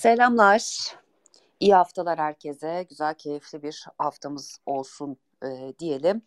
Selamlar. İyi haftalar herkese. Güzel, keyifli bir haftamız olsun e, diyelim.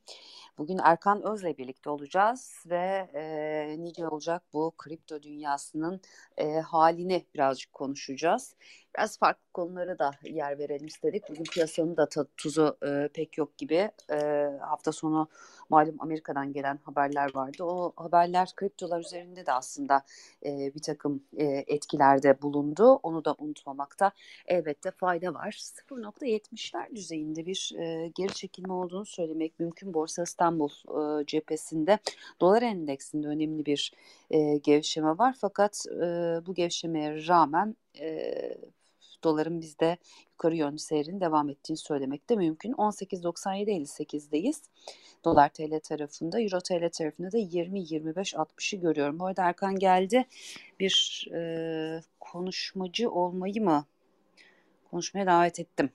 Bugün Erkan Öz'le birlikte olacağız ve e, nice olacak bu kripto dünyasının e, halini birazcık konuşacağız. Biraz farklı konulara da yer verelim istedik. Bugün piyasanın da tuzu e, pek yok gibi. E, hafta sonu malum Amerika'dan gelen haberler vardı. O haberler kriptolar üzerinde de aslında e, bir takım e, etkilerde bulundu. Onu da unutmamakta elbette fayda var. 0.70'ler düzeyinde bir e, geri çekilme olduğunu söylemek mümkün. Borsa İstanbul e, cephesinde dolar endeksinde önemli bir e, gevşeme var. Fakat e, bu gevşemeye rağmen e, doların bizde yukarı yönlü seyrin devam ettiğini söylemek de mümkün. 18.97.58'deyiz. Dolar TL tarafında, Euro TL tarafında da 20-25-60'ı görüyorum. Bu arada Erkan geldi. Bir e, konuşmacı olmayı mı konuşmaya davet ettim.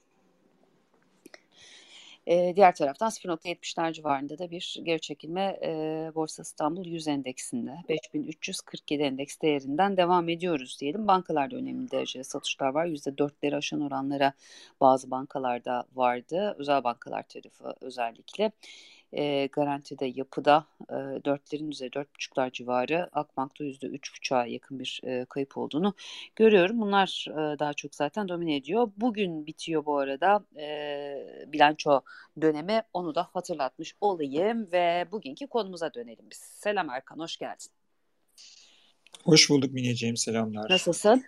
E, diğer taraftan 0.70'ler civarında da bir geri çekilme e, Borsa İstanbul 100 endeksinde 5347 endeks değerinden devam ediyoruz diyelim. Bankalarda önemli derecede satışlar var. %4'leri aşan oranlara bazı bankalarda vardı. Özel bankalar tarafı özellikle e, garantide yapıda e, dörtlerin üzeri dört buçuklar civarı Akbank'ta yüzde üç buçuğa yakın bir e, kayıp olduğunu görüyorum. Bunlar e, daha çok zaten domine ediyor. Bugün bitiyor bu arada e, bilanço dönemi onu da hatırlatmış olayım ve bugünkü konumuza dönelim biz. Selam Erkan hoş geldin. Hoş bulduk Mineciğim selamlar. Nasılsın?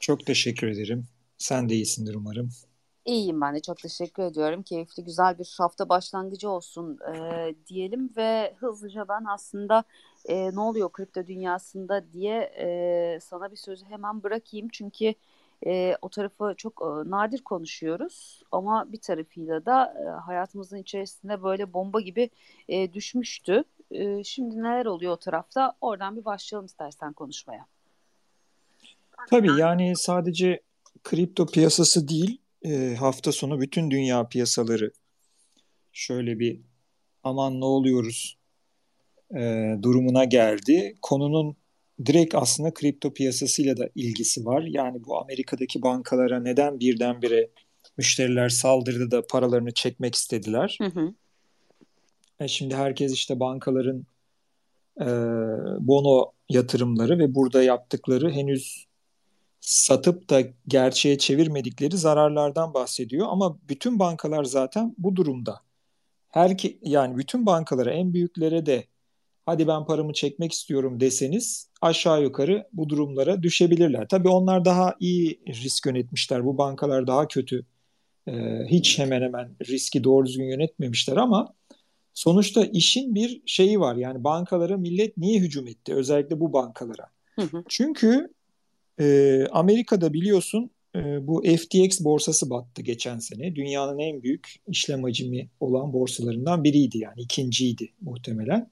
Çok teşekkür ederim. Sen de iyisindir umarım. İyiyim ben de çok teşekkür ediyorum. Keyifli güzel bir hafta başlangıcı olsun e, diyelim ve hızlıca ben aslında e, ne oluyor kripto dünyasında diye e, sana bir sözü hemen bırakayım. Çünkü e, o tarafı çok e, nadir konuşuyoruz ama bir tarafıyla da e, hayatımızın içerisinde böyle bomba gibi e, düşmüştü. E, şimdi neler oluyor o tarafta oradan bir başlayalım istersen konuşmaya. Tabii yani sadece kripto piyasası değil e, hafta sonu bütün dünya piyasaları şöyle bir aman ne oluyoruz e, durumuna geldi. Konunun direkt aslında kripto piyasasıyla da ilgisi var. Yani bu Amerika'daki bankalara neden birdenbire müşteriler saldırdı da paralarını çekmek istediler. Hı hı. E şimdi herkes işte bankaların e, bono yatırımları ve burada yaptıkları henüz satıp da gerçeğe çevirmedikleri zararlardan bahsediyor ama bütün bankalar zaten bu durumda. Her ki, yani bütün bankalara en büyüklere de hadi ben paramı çekmek istiyorum deseniz aşağı yukarı bu durumlara düşebilirler. Tabii onlar daha iyi risk yönetmişler. Bu bankalar daha kötü. Ee, hiç hemen hemen riski doğru düzgün yönetmemişler ama sonuçta işin bir şeyi var. Yani bankalara millet niye hücum etti? Özellikle bu bankalara. Hı hı. Çünkü e, Amerika'da biliyorsun e, bu FTX borsası battı geçen sene. Dünyanın en büyük işlem hacmi olan borsalarından biriydi yani ikinciydi muhtemelen.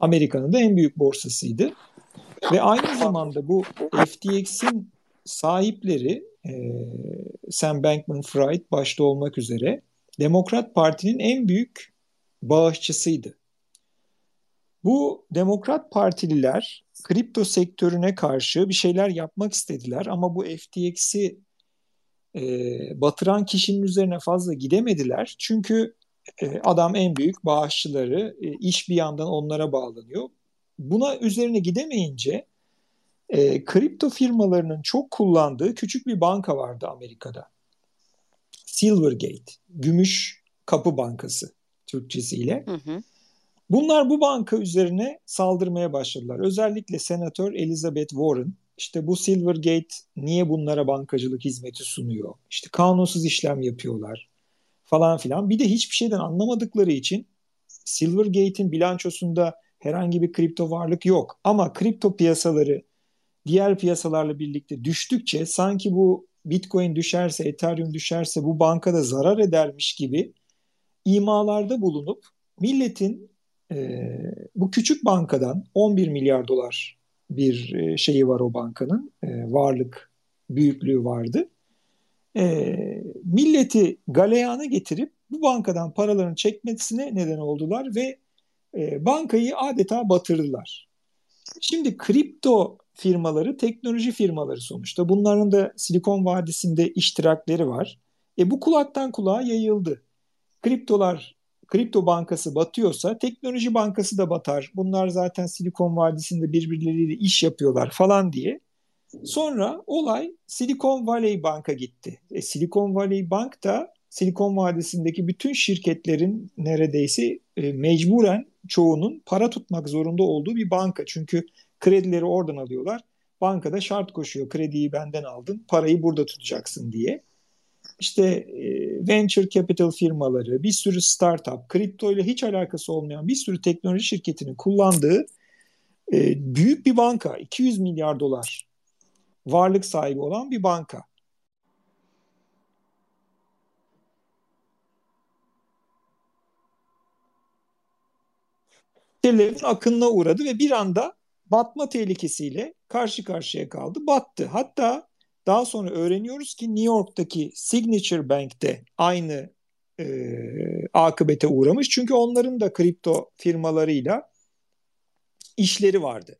Amerika'nın da en büyük borsasıydı. Ve aynı zamanda bu FTX'in sahipleri e, Sam Bankman-Fried başta olmak üzere Demokrat Parti'nin en büyük bağışçısıydı. Bu Demokrat Partililer kripto sektörüne karşı bir şeyler yapmak istediler ama bu FTX'i e, batıran kişinin üzerine fazla gidemediler. Çünkü e, adam en büyük bağışçıları, e, iş bir yandan onlara bağlanıyor. Buna üzerine gidemeyince e, kripto firmalarının çok kullandığı küçük bir banka vardı Amerika'da. Silvergate, Gümüş Kapı Bankası Türkçesiyle. Hı hı. Bunlar bu banka üzerine saldırmaya başladılar. Özellikle Senatör Elizabeth Warren işte bu Silvergate niye bunlara bankacılık hizmeti sunuyor? İşte kanunsuz işlem yapıyorlar falan filan. Bir de hiçbir şeyden anlamadıkları için Silvergate'in bilançosunda herhangi bir kripto varlık yok. Ama kripto piyasaları diğer piyasalarla birlikte düştükçe sanki bu Bitcoin düşerse, Ethereum düşerse bu bankada zarar edermiş gibi imalarda bulunup milletin e, bu küçük bankadan 11 milyar dolar bir e, şeyi var o bankanın e, varlık büyüklüğü vardı. E, milleti galeyana getirip bu bankadan paralarını çekmesine neden oldular ve e, bankayı adeta batırdılar. Şimdi kripto firmaları teknoloji firmaları sonuçta. Bunların da Silikon Vadisi'nde iştirakleri var. E bu kulaktan kulağa yayıldı. Kriptolar, kripto bankası batıyorsa teknoloji bankası da batar. Bunlar zaten Silikon Vadisi'nde birbirleriyle iş yapıyorlar falan diye. Sonra olay Silikon Valley Bank'a gitti. E, Silikon Valley Bank da Silikon Vadisi'ndeki bütün şirketlerin neredeyse e, mecburen çoğunun para tutmak zorunda olduğu bir banka. Çünkü kredileri oradan alıyorlar. Bankada şart koşuyor. Krediyi benden aldın, parayı burada tutacaksın diye. İşte e, venture capital firmaları, bir sürü startup, kripto ile hiç alakası olmayan bir sürü teknoloji şirketinin kullandığı e, büyük bir banka. 200 milyar dolar varlık sahibi olan bir banka. müşterilerin akınına uğradı ve bir anda batma tehlikesiyle karşı karşıya kaldı. Battı. Hatta daha sonra öğreniyoruz ki New York'taki Signature Bank'te aynı e, akıbete uğramış. Çünkü onların da kripto firmalarıyla işleri vardı.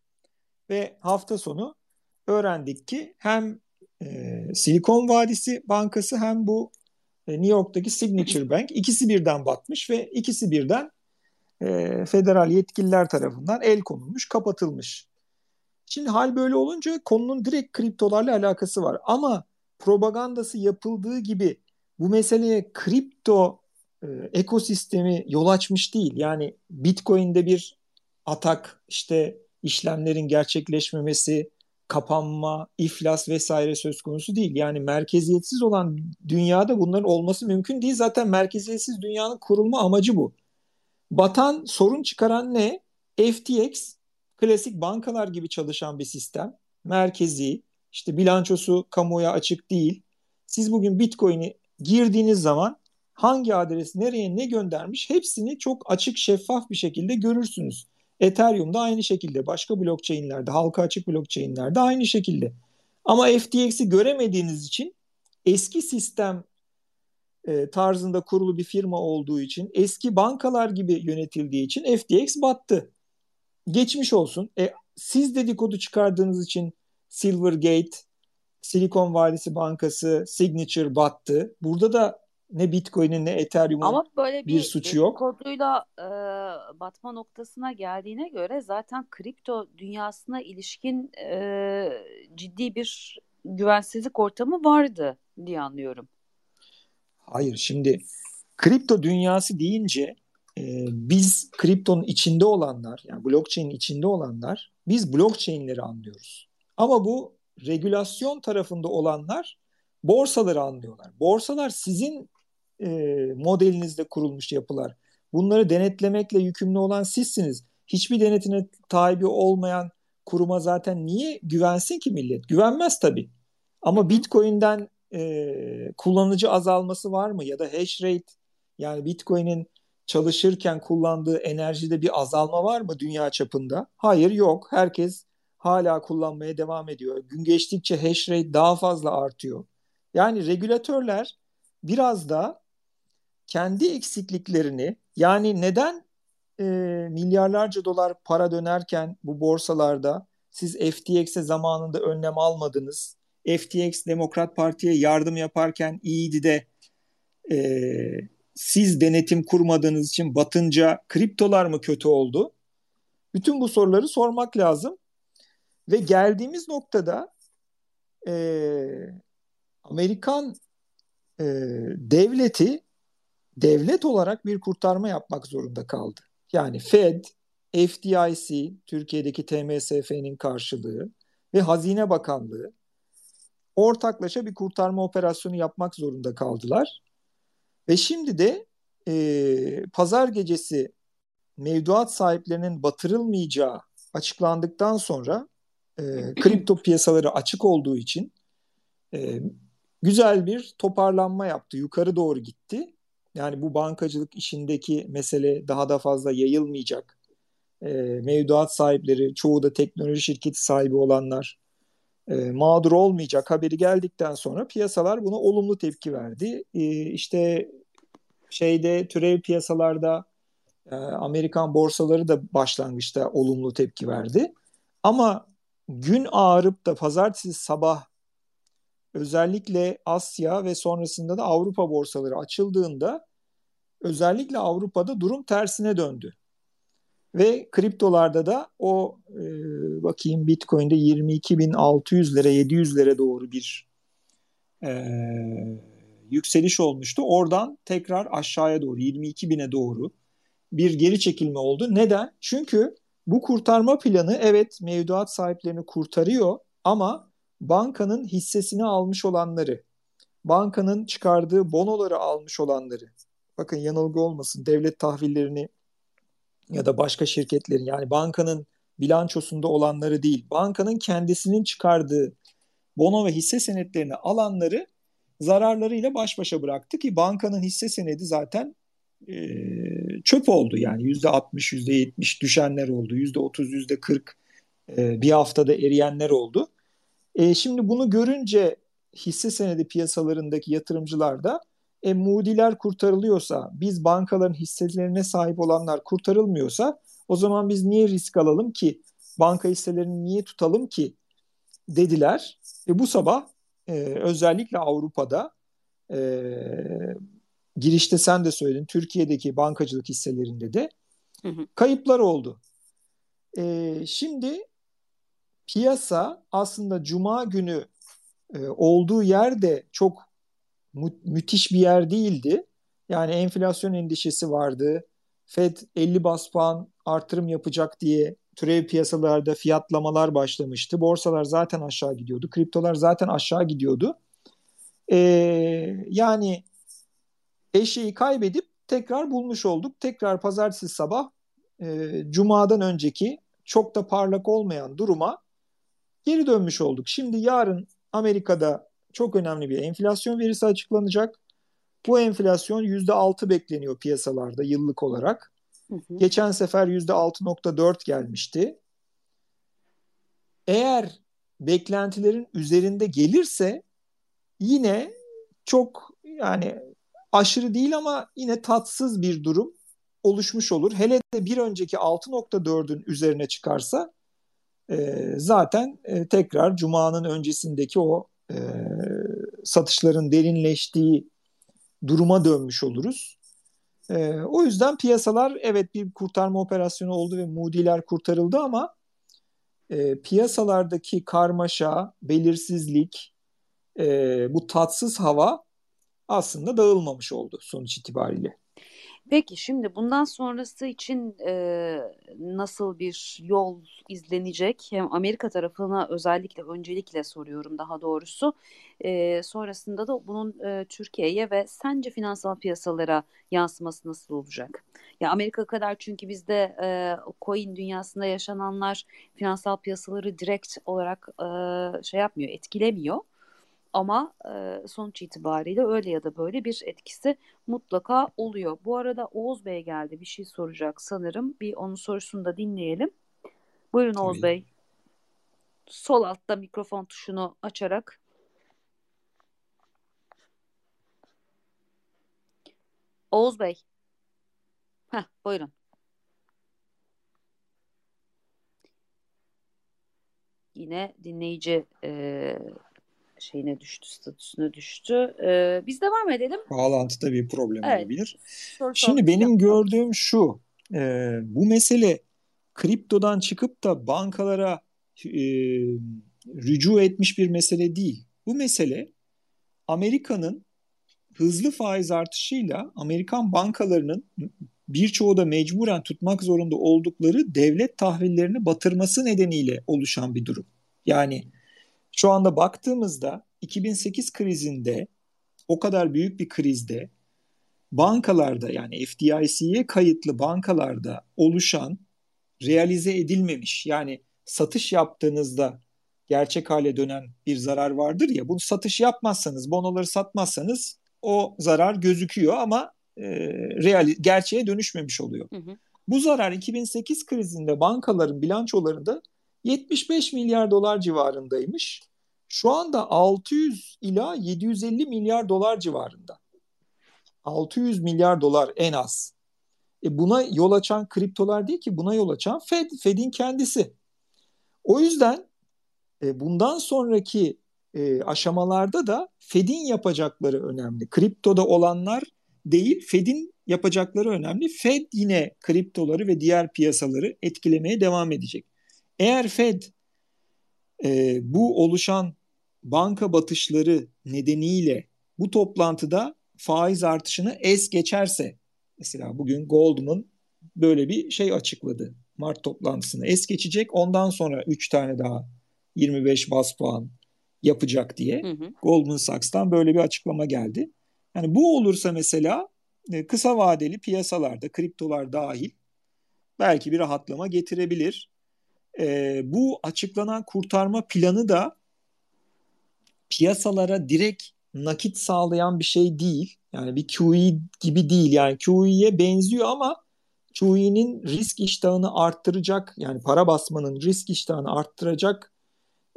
Ve hafta sonu öğrendik ki hem e, Silikon Vadisi Bankası hem bu e, New York'taki Signature Bank ikisi birden batmış ve ikisi birden e, federal yetkililer tarafından el konulmuş, kapatılmış. Şimdi hal böyle olunca konunun direkt kriptolarla alakası var. Ama propagandası yapıldığı gibi bu meseleye kripto e, ekosistemi yol açmış değil. Yani Bitcoin'de bir atak, işte işlemlerin gerçekleşmemesi, kapanma, iflas vesaire söz konusu değil. Yani merkeziyetsiz olan dünyada bunların olması mümkün değil. Zaten merkeziyetsiz dünyanın kurulma amacı bu. Batan, sorun çıkaran ne? FTX klasik bankalar gibi çalışan bir sistem. Merkezi, işte bilançosu kamuoya açık değil. Siz bugün Bitcoin'i girdiğiniz zaman hangi adres nereye ne göndermiş hepsini çok açık şeffaf bir şekilde görürsünüz. Ethereum'da aynı şekilde, başka blockchain'lerde, halka açık blockchain'lerde aynı şekilde. Ama FTX'i göremediğiniz için eski sistem e, tarzında kurulu bir firma olduğu için, eski bankalar gibi yönetildiği için FTX battı. Geçmiş olsun. E, siz dedikodu çıkardığınız için Silvergate, Silikon Vadisi Bankası, Signature battı. Burada da ne Bitcoin'in ne Ethereum'un Ama böyle bir, bir suçu yok. koduyla e, batma noktasına geldiğine göre zaten kripto dünyasına ilişkin e, ciddi bir güvensizlik ortamı vardı diye anlıyorum. Hayır şimdi kripto dünyası deyince e, biz kriptonun içinde olanlar yani blockchain'in içinde olanlar biz blockchain'leri anlıyoruz. Ama bu regülasyon tarafında olanlar borsaları anlıyorlar. Borsalar sizin e, modelinizde kurulmuş yapılar. Bunları denetlemekle yükümlü olan sizsiniz. Hiçbir denetine tabi olmayan kuruma zaten niye güvensin ki millet? Güvenmez tabii. Ama Bitcoin'den e, kullanıcı azalması var mı? Ya da hash rate yani Bitcoin'in çalışırken kullandığı enerjide bir azalma var mı dünya çapında? Hayır yok. Herkes hala kullanmaya devam ediyor. Gün geçtikçe hash rate daha fazla artıyor. Yani regülatörler biraz da kendi eksikliklerini yani neden e, milyarlarca dolar para dönerken bu borsalarda siz FTX'e zamanında önlem almadınız? FTX Demokrat Parti'ye yardım yaparken iyiydi de e, siz denetim kurmadığınız için batınca kriptolar mı kötü oldu? Bütün bu soruları sormak lazım. Ve geldiğimiz noktada e, Amerikan e, devleti devlet olarak bir kurtarma yapmak zorunda kaldı. Yani Fed, FDIC, Türkiye'deki TMSF'nin karşılığı ve Hazine Bakanlığı ortaklaşa bir kurtarma operasyonu yapmak zorunda kaldılar. Ve şimdi de e, pazar gecesi mevduat sahiplerinin batırılmayacağı açıklandıktan sonra e, kripto piyasaları açık olduğu için e, güzel bir toparlanma yaptı. Yukarı doğru gitti. Yani bu bankacılık işindeki mesele daha da fazla yayılmayacak. E, mevduat sahipleri, çoğu da teknoloji şirketi sahibi olanlar e, mağdur olmayacak haberi geldikten sonra piyasalar buna olumlu tepki verdi. E, işte şeyde türev piyasalarda e, Amerikan borsaları da başlangıçta olumlu tepki verdi. Ama gün ağarıp da pazartesi sabah özellikle Asya ve sonrasında da Avrupa borsaları açıldığında özellikle Avrupa'da durum tersine döndü. Ve kriptolarda da o e, bakayım Bitcoin'de 22.600 lira 700 lira doğru bir e, yükseliş olmuştu. Oradan tekrar aşağıya doğru 22.000'e doğru bir geri çekilme oldu. Neden? Çünkü bu kurtarma planı evet mevduat sahiplerini kurtarıyor ama bankanın hissesini almış olanları, bankanın çıkardığı bonoları almış olanları, bakın yanılgı olmasın devlet tahvillerini ya da başka şirketlerin yani bankanın bilançosunda olanları değil, bankanın kendisinin çıkardığı bono ve hisse senetlerini alanları zararlarıyla baş başa bıraktı ki bankanın hisse senedi zaten e, çöp oldu. Yani yüzde 60, yüzde 70 düşenler oldu. Yüzde 30, yüzde 40 e, bir haftada eriyenler oldu. E, şimdi bunu görünce hisse senedi piyasalarındaki yatırımcılar da e, Moody'ler kurtarılıyorsa, biz bankaların hisselerine sahip olanlar kurtarılmıyorsa o zaman biz niye risk alalım ki? Banka hisselerini niye tutalım ki? Dediler. Ve bu sabah e, özellikle Avrupa'da e, girişte sen de söyledin Türkiye'deki bankacılık hisselerinde de hı hı. kayıplar oldu. E, şimdi piyasa aslında cuma günü e, olduğu yerde çok mü- müthiş bir yer değildi. Yani enflasyon endişesi vardı. Fed 50 bas puan artırım yapacak diye türev piyasalarda fiyatlamalar başlamıştı. Borsalar zaten aşağı gidiyordu. Kriptolar zaten aşağı gidiyordu. Ee, yani eşeği kaybedip tekrar bulmuş olduk. Tekrar pazartesi sabah e, cumadan önceki çok da parlak olmayan duruma geri dönmüş olduk. Şimdi yarın Amerika'da çok önemli bir enflasyon verisi açıklanacak. Bu enflasyon %6 bekleniyor piyasalarda yıllık olarak. Hı hı. Geçen sefer %6.4 gelmişti. Eğer beklentilerin üzerinde gelirse yine çok yani aşırı değil ama yine tatsız bir durum oluşmuş olur. Hele de bir önceki 6.4'ün üzerine çıkarsa e, zaten e, tekrar Cuma'nın öncesindeki o e, satışların derinleştiği duruma dönmüş oluruz. E, o yüzden piyasalar evet bir kurtarma operasyonu oldu ve Moody'ler kurtarıldı ama e, piyasalardaki karmaşa, belirsizlik, e, bu tatsız hava aslında dağılmamış oldu sonuç itibariyle. Peki şimdi bundan sonrası için e, nasıl bir yol izlenecek? Hem Amerika tarafına özellikle öncelikle soruyorum daha doğrusu. E, sonrasında da bunun e, Türkiye'ye ve sence finansal piyasalara yansıması nasıl olacak? Ya Amerika kadar çünkü bizde e, coin dünyasında yaşananlar finansal piyasaları direkt olarak e, şey yapmıyor, etkilemiyor. Ama e, sonuç itibariyle öyle ya da böyle bir etkisi mutlaka oluyor. Bu arada Oğuz Bey geldi bir şey soracak sanırım. Bir onun sorusunu da dinleyelim. Buyurun Tabii. Oğuz Bey. Sol altta mikrofon tuşunu açarak. Oğuz Bey. Heh, buyurun. Yine dinleyici e, şeyine düştü, statüsüne düştü. Ee, biz devam edelim. Bağlantıda bir problem evet. olabilir. Soru Şimdi benim yapalım. gördüğüm şu, e, bu mesele kriptodan çıkıp da bankalara e, rücu etmiş bir mesele değil. Bu mesele Amerika'nın hızlı faiz artışıyla Amerikan bankalarının birçoğu da mecburen tutmak zorunda oldukları devlet tahvillerini batırması nedeniyle oluşan bir durum. Yani şu anda baktığımızda 2008 krizinde o kadar büyük bir krizde bankalarda yani FDIC'ye kayıtlı bankalarda oluşan realize edilmemiş yani satış yaptığınızda gerçek hale dönen bir zarar vardır ya bunu satış yapmazsanız bonoları satmazsanız o zarar gözüküyor ama e, real gerçeğe dönüşmemiş oluyor. Hı hı. Bu zarar 2008 krizinde bankaların bilançolarında 75 milyar dolar civarındaymış. Şu anda 600 ila 750 milyar dolar civarında. 600 milyar dolar en az. E buna yol açan kriptolar değil ki buna yol açan Fed, Fed'in kendisi. O yüzden e, bundan sonraki e, aşamalarda da Fed'in yapacakları önemli. Kriptoda olanlar değil, Fed'in yapacakları önemli. Fed yine kriptoları ve diğer piyasaları etkilemeye devam edecek. Eğer Fed e, bu oluşan banka batışları nedeniyle bu toplantıda faiz artışını es geçerse, mesela bugün Goldman böyle bir şey açıkladı. Mart toplantısını es geçecek. Ondan sonra 3 tane daha 25 bas puan yapacak diye hı hı. Goldman Sachs'tan böyle bir açıklama geldi. Yani bu olursa mesela e, kısa vadeli piyasalarda kriptolar dahil belki bir rahatlama getirebilir. E, bu açıklanan kurtarma planı da piyasalara direkt nakit sağlayan bir şey değil. Yani bir QE gibi değil. Yani QE'ye benziyor ama QE'nin risk iştahını arttıracak yani para basmanın risk iştahını arttıracak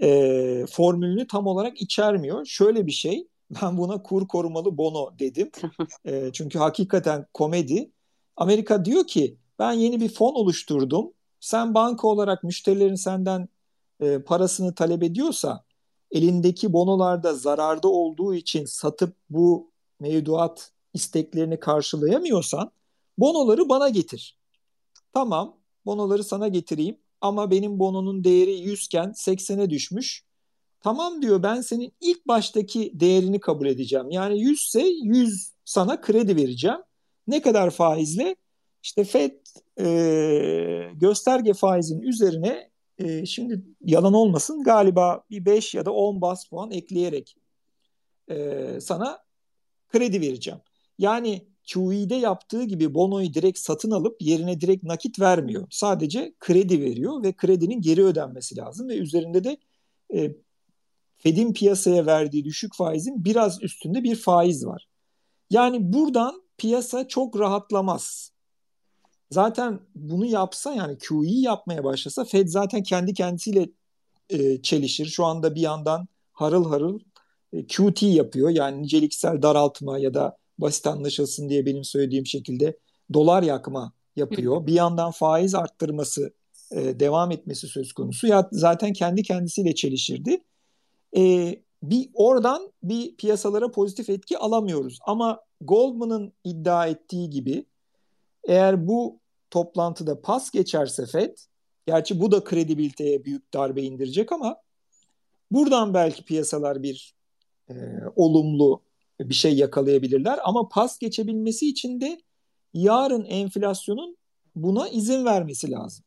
e, formülünü tam olarak içermiyor. Şöyle bir şey ben buna kur korumalı bono dedim. e, çünkü hakikaten komedi. Amerika diyor ki ben yeni bir fon oluşturdum. Sen banka olarak müşterilerin senden e, parasını talep ediyorsa elindeki bonolarda zararda olduğu için satıp bu mevduat isteklerini karşılayamıyorsan bonoları bana getir. Tamam bonoları sana getireyim ama benim bononun değeri 100 iken 80'e düşmüş. Tamam diyor ben senin ilk baştaki değerini kabul edeceğim. Yani 100 ise 100 sana kredi vereceğim. Ne kadar faizle? İşte FED e, gösterge faizin üzerine e, şimdi yalan olmasın galiba bir 5 ya da 10 bas puan ekleyerek e, sana kredi vereceğim. Yani QE'de yaptığı gibi bonoyu direkt satın alıp yerine direkt nakit vermiyor. Sadece kredi veriyor ve kredinin geri ödenmesi lazım ve üzerinde de e, Fed'in piyasaya verdiği düşük faizin biraz üstünde bir faiz var. Yani buradan piyasa çok rahatlamaz. Zaten bunu yapsa yani QE yapmaya başlasa Fed zaten kendi kendisiyle e, çelişir. Şu anda bir yandan harıl harıl e, QT yapıyor. Yani niceliksel daraltma ya da basit anlaşılsın diye benim söylediğim şekilde dolar yakma yapıyor. Bir yandan faiz arttırması e, devam etmesi söz konusu. Ya zaten kendi kendisiyle çelişirdi. E, bir oradan bir piyasalara pozitif etki alamıyoruz. Ama Goldman'ın iddia ettiği gibi eğer bu toplantıda pas geçerse FED, gerçi bu da kredibiliteye büyük darbe indirecek ama buradan belki piyasalar bir e, olumlu bir şey yakalayabilirler. Ama pas geçebilmesi için de yarın enflasyonun buna izin vermesi lazım.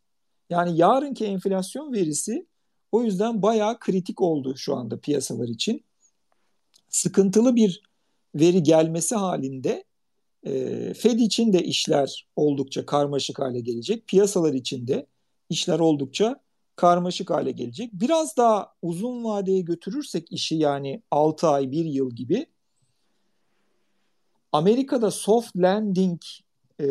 Yani yarınki enflasyon verisi o yüzden bayağı kritik oldu şu anda piyasalar için. Sıkıntılı bir veri gelmesi halinde e, Fed için de işler oldukça karmaşık hale gelecek. Piyasalar için de işler oldukça karmaşık hale gelecek. Biraz daha uzun vadeye götürürsek işi yani 6 ay 1 yıl gibi Amerika'da soft landing e,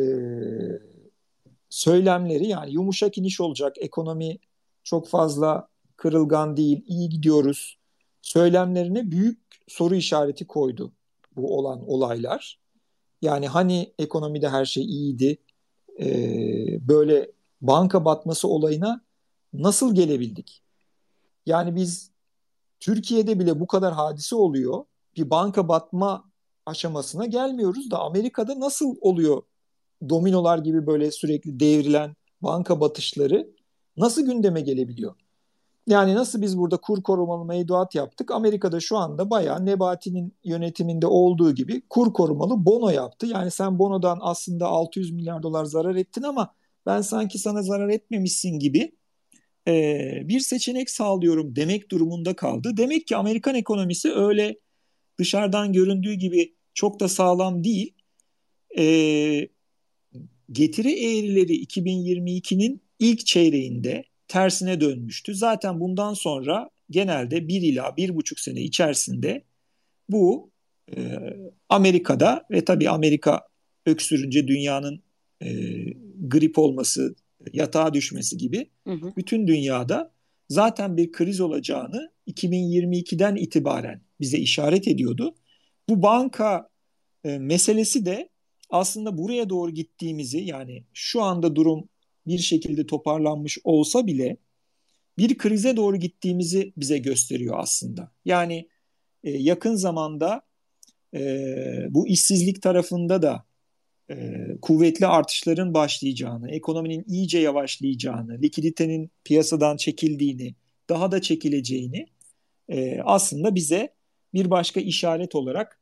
söylemleri yani yumuşak iniş olacak, ekonomi çok fazla kırılgan değil, iyi gidiyoruz söylemlerine büyük soru işareti koydu bu olan olaylar. Yani hani ekonomide her şey iyiydi, e, böyle banka batması olayına nasıl gelebildik? Yani biz Türkiye'de bile bu kadar hadise oluyor. Bir banka batma aşamasına gelmiyoruz da Amerika'da nasıl oluyor dominolar gibi böyle sürekli devrilen banka batışları nasıl gündeme gelebiliyor? Yani nasıl biz burada kur korumalı mevduat yaptık? Amerika'da şu anda bayağı Nebati'nin yönetiminde olduğu gibi kur korumalı bono yaptı. Yani sen bonodan aslında 600 milyar dolar zarar ettin ama ben sanki sana zarar etmemişsin gibi e, bir seçenek sağlıyorum demek durumunda kaldı. Demek ki Amerikan ekonomisi öyle dışarıdan göründüğü gibi çok da sağlam değil. E, getiri eğrileri 2022'nin ilk çeyreğinde tersine dönmüştü. Zaten bundan sonra genelde bir ila bir buçuk sene içerisinde bu e, Amerika'da ve tabii Amerika öksürünce dünyanın e, grip olması, yatağa düşmesi gibi hı hı. bütün dünyada zaten bir kriz olacağını 2022'den itibaren bize işaret ediyordu. Bu banka e, meselesi de aslında buraya doğru gittiğimizi yani şu anda durum bir şekilde toparlanmış olsa bile bir krize doğru gittiğimizi bize gösteriyor aslında. Yani e, yakın zamanda e, bu işsizlik tarafında da e, kuvvetli artışların başlayacağını, ekonominin iyice yavaşlayacağını, likiditenin piyasadan çekildiğini, daha da çekileceğini e, aslında bize bir başka işaret olarak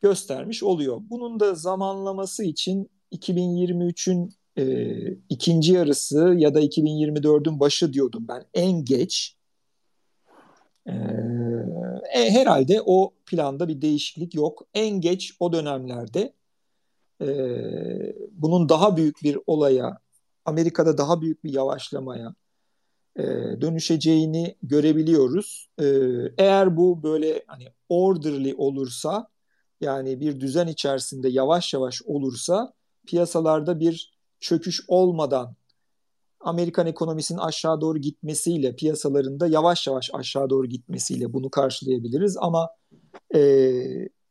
göstermiş oluyor. Bunun da zamanlaması için 2023'ün e, ikinci yarısı ya da 2024'ün başı diyordum ben en geç. E, e, herhalde o planda bir değişiklik yok. En geç o dönemlerde e, bunun daha büyük bir olaya, Amerika'da daha büyük bir yavaşlamaya e, dönüşeceğini görebiliyoruz. E, eğer bu böyle hani orderly olursa yani bir düzen içerisinde yavaş yavaş olursa piyasalarda bir çöküş olmadan Amerikan ekonomisinin aşağı doğru gitmesiyle piyasalarında yavaş yavaş aşağı doğru gitmesiyle bunu karşılayabiliriz ama e,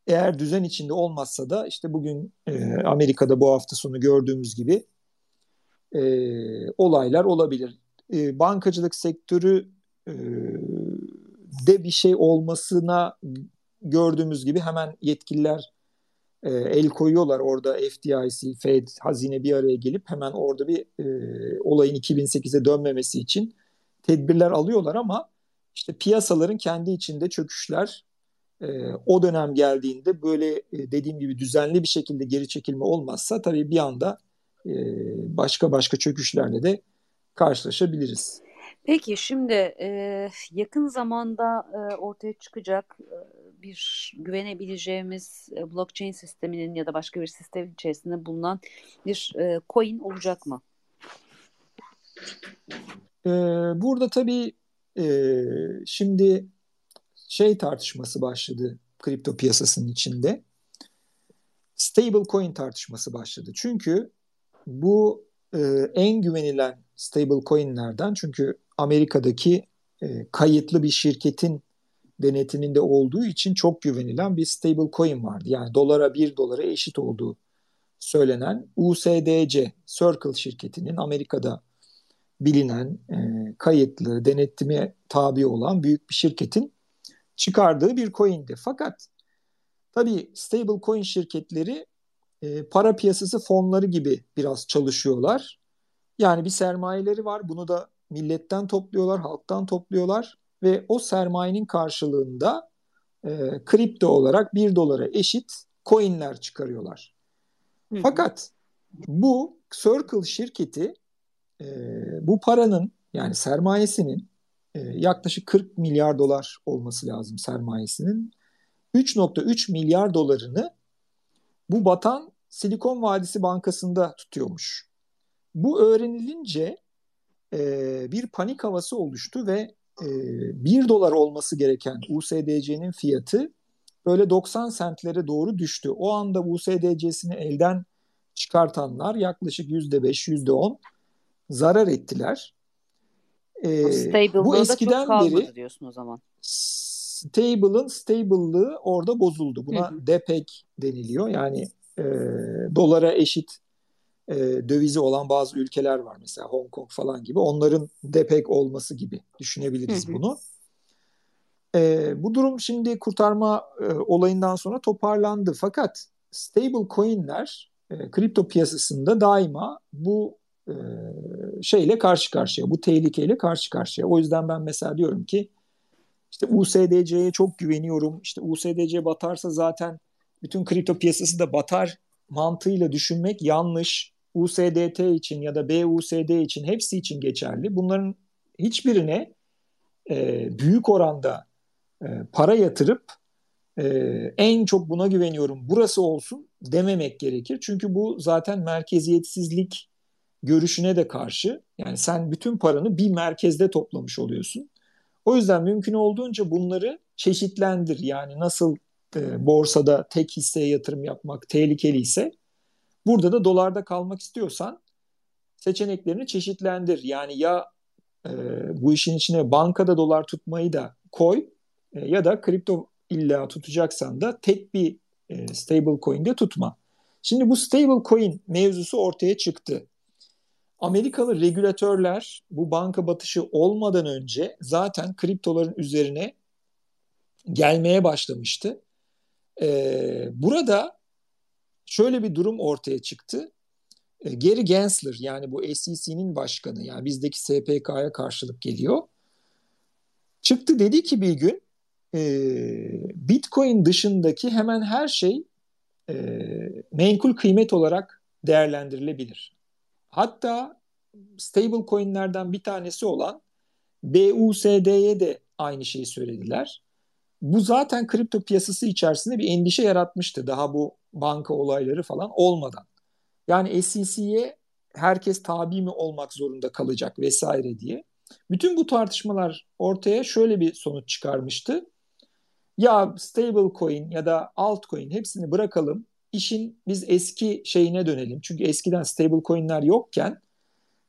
eğer düzen içinde olmazsa da işte bugün e, Amerika'da bu hafta sonu gördüğümüz gibi e, olaylar olabilir. E, bankacılık sektörü e, de bir şey olmasına gördüğümüz gibi hemen yetkililer e, el koyuyorlar orada FDIC, Fed, hazine bir araya gelip hemen orada bir e, olayın 2008'e dönmemesi için tedbirler alıyorlar ama işte piyasaların kendi içinde çöküşler e, o dönem geldiğinde böyle e, dediğim gibi düzenli bir şekilde geri çekilme olmazsa tabii bir anda e, başka başka çöküşlerle de karşılaşabiliriz. Peki şimdi e, yakın zamanda e, ortaya çıkacak e, bir güvenebileceğimiz e, blockchain sisteminin ya da başka bir sistem içerisinde bulunan bir e, coin olacak mı? E, burada tabii e, şimdi şey tartışması başladı kripto piyasasının içinde. Stable coin tartışması başladı. Çünkü bu en güvenilen stable coinlerden çünkü Amerika'daki kayıtlı bir şirketin denetiminde olduğu için çok güvenilen bir stable coin vardı. Yani dolara bir dolara eşit olduğu söylenen USDC Circle şirketinin Amerika'da bilinen e, kayıtlı denetime tabi olan büyük bir şirketin çıkardığı bir coin'di. Fakat tabii stable coin şirketleri e, para piyasası fonları gibi biraz çalışıyorlar. Yani bir sermayeleri var. Bunu da milletten topluyorlar, halktan topluyorlar ve o sermayenin karşılığında e, kripto olarak bir dolara eşit coinler çıkarıyorlar. Hı. Fakat bu Circle şirketi e, bu paranın yani sermayesinin e, yaklaşık 40 milyar dolar olması lazım sermayesinin 3.3 milyar dolarını bu batan Silikon Vadisi Bankası'nda tutuyormuş. Bu öğrenilince e, bir panik havası oluştu ve e, 1 dolar olması gereken USDC'nin fiyatı böyle 90 sentlere doğru düştü. O anda USDC'sini elden çıkartanlar yaklaşık %5, %10 zarar ettiler. Ee, bu eskiden beri diyorsun o zaman. Stable'ın stable'lığı orada bozuldu. Buna hı DPEG deniliyor. Yani e, dolara eşit e, dövizi olan bazı ülkeler var mesela Hong Kong falan gibi onların depek olması gibi düşünebiliriz hı hı. bunu. E, bu durum şimdi kurtarma e, olayından sonra toparlandı fakat stable coinler e, kripto piyasasında daima bu e, şeyle karşı karşıya, bu tehlikeyle karşı karşıya. O yüzden ben mesela diyorum ki işte USDC'ye çok güveniyorum. İşte USDC batarsa zaten bütün kripto piyasası da batar mantığıyla düşünmek yanlış. USDT için ya da BUSD için hepsi için geçerli. Bunların hiçbirine e, büyük oranda e, para yatırıp e, en çok buna güveniyorum burası olsun dememek gerekir. Çünkü bu zaten merkeziyetsizlik görüşüne de karşı. Yani sen bütün paranı bir merkezde toplamış oluyorsun. O yüzden mümkün olduğunca bunları çeşitlendir. Yani nasıl e, borsada tek hisseye yatırım yapmak tehlikeli ise Burada da dolarda kalmak istiyorsan seçeneklerini çeşitlendir. Yani ya e, bu işin içine bankada dolar tutmayı da koy e, ya da kripto illa tutacaksan da tek bir e, stable coin'de tutma. Şimdi bu stable coin mevzusu ortaya çıktı. Amerikalı regülatörler bu banka batışı olmadan önce zaten kriptoların üzerine gelmeye başlamıştı. Ee, burada şöyle bir durum ortaya çıktı. Ee, Gary Gensler yani bu SEC'nin başkanı yani bizdeki SPK'ya karşılık geliyor. Çıktı dedi ki bir gün e, Bitcoin dışındaki hemen her şey e, menkul kıymet olarak değerlendirilebilir. Hatta stable coinlerden bir tanesi olan BUSD'ye de aynı şeyi söylediler. Bu zaten kripto piyasası içerisinde bir endişe yaratmıştı daha bu banka olayları falan olmadan. Yani SEC'ye herkes tabi mi olmak zorunda kalacak vesaire diye. Bütün bu tartışmalar ortaya şöyle bir sonuç çıkarmıştı. Ya stable coin ya da altcoin hepsini bırakalım. İşin biz eski şeyine dönelim. Çünkü eskiden stable coinler yokken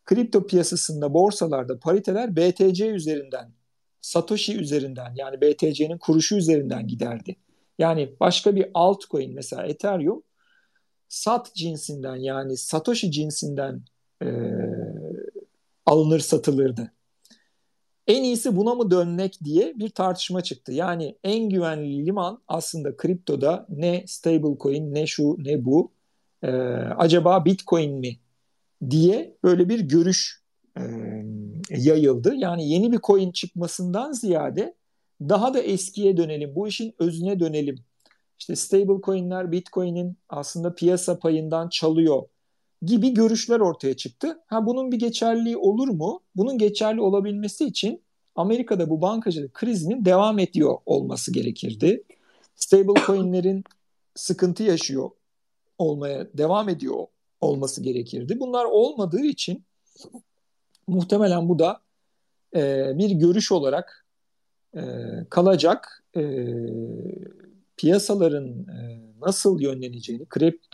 kripto piyasasında borsalarda pariteler BTC üzerinden, Satoshi üzerinden yani BTC'nin kuruşu üzerinden giderdi. Yani başka bir altcoin mesela Ethereum sat cinsinden yani Satoshi cinsinden e, alınır satılırdı. En iyisi buna mı dönmek diye bir tartışma çıktı. Yani en güvenli liman aslında kriptoda ne stablecoin ne şu ne bu. Ee, acaba bitcoin mi diye böyle bir görüş e, yayıldı. Yani yeni bir coin çıkmasından ziyade daha da eskiye dönelim. Bu işin özüne dönelim. İşte stable coinler Bitcoin'in aslında piyasa payından çalıyor gibi görüşler ortaya çıktı. Ha bunun bir geçerliliği olur mu? Bunun geçerli olabilmesi için Amerika'da bu bankacılık krizinin devam ediyor olması gerekirdi. Stable coinlerin sıkıntı yaşıyor olmaya devam ediyor olması gerekirdi. Bunlar olmadığı için muhtemelen bu da e, bir görüş olarak e, kalacak. E, piyasaların e, nasıl yönleneceğini,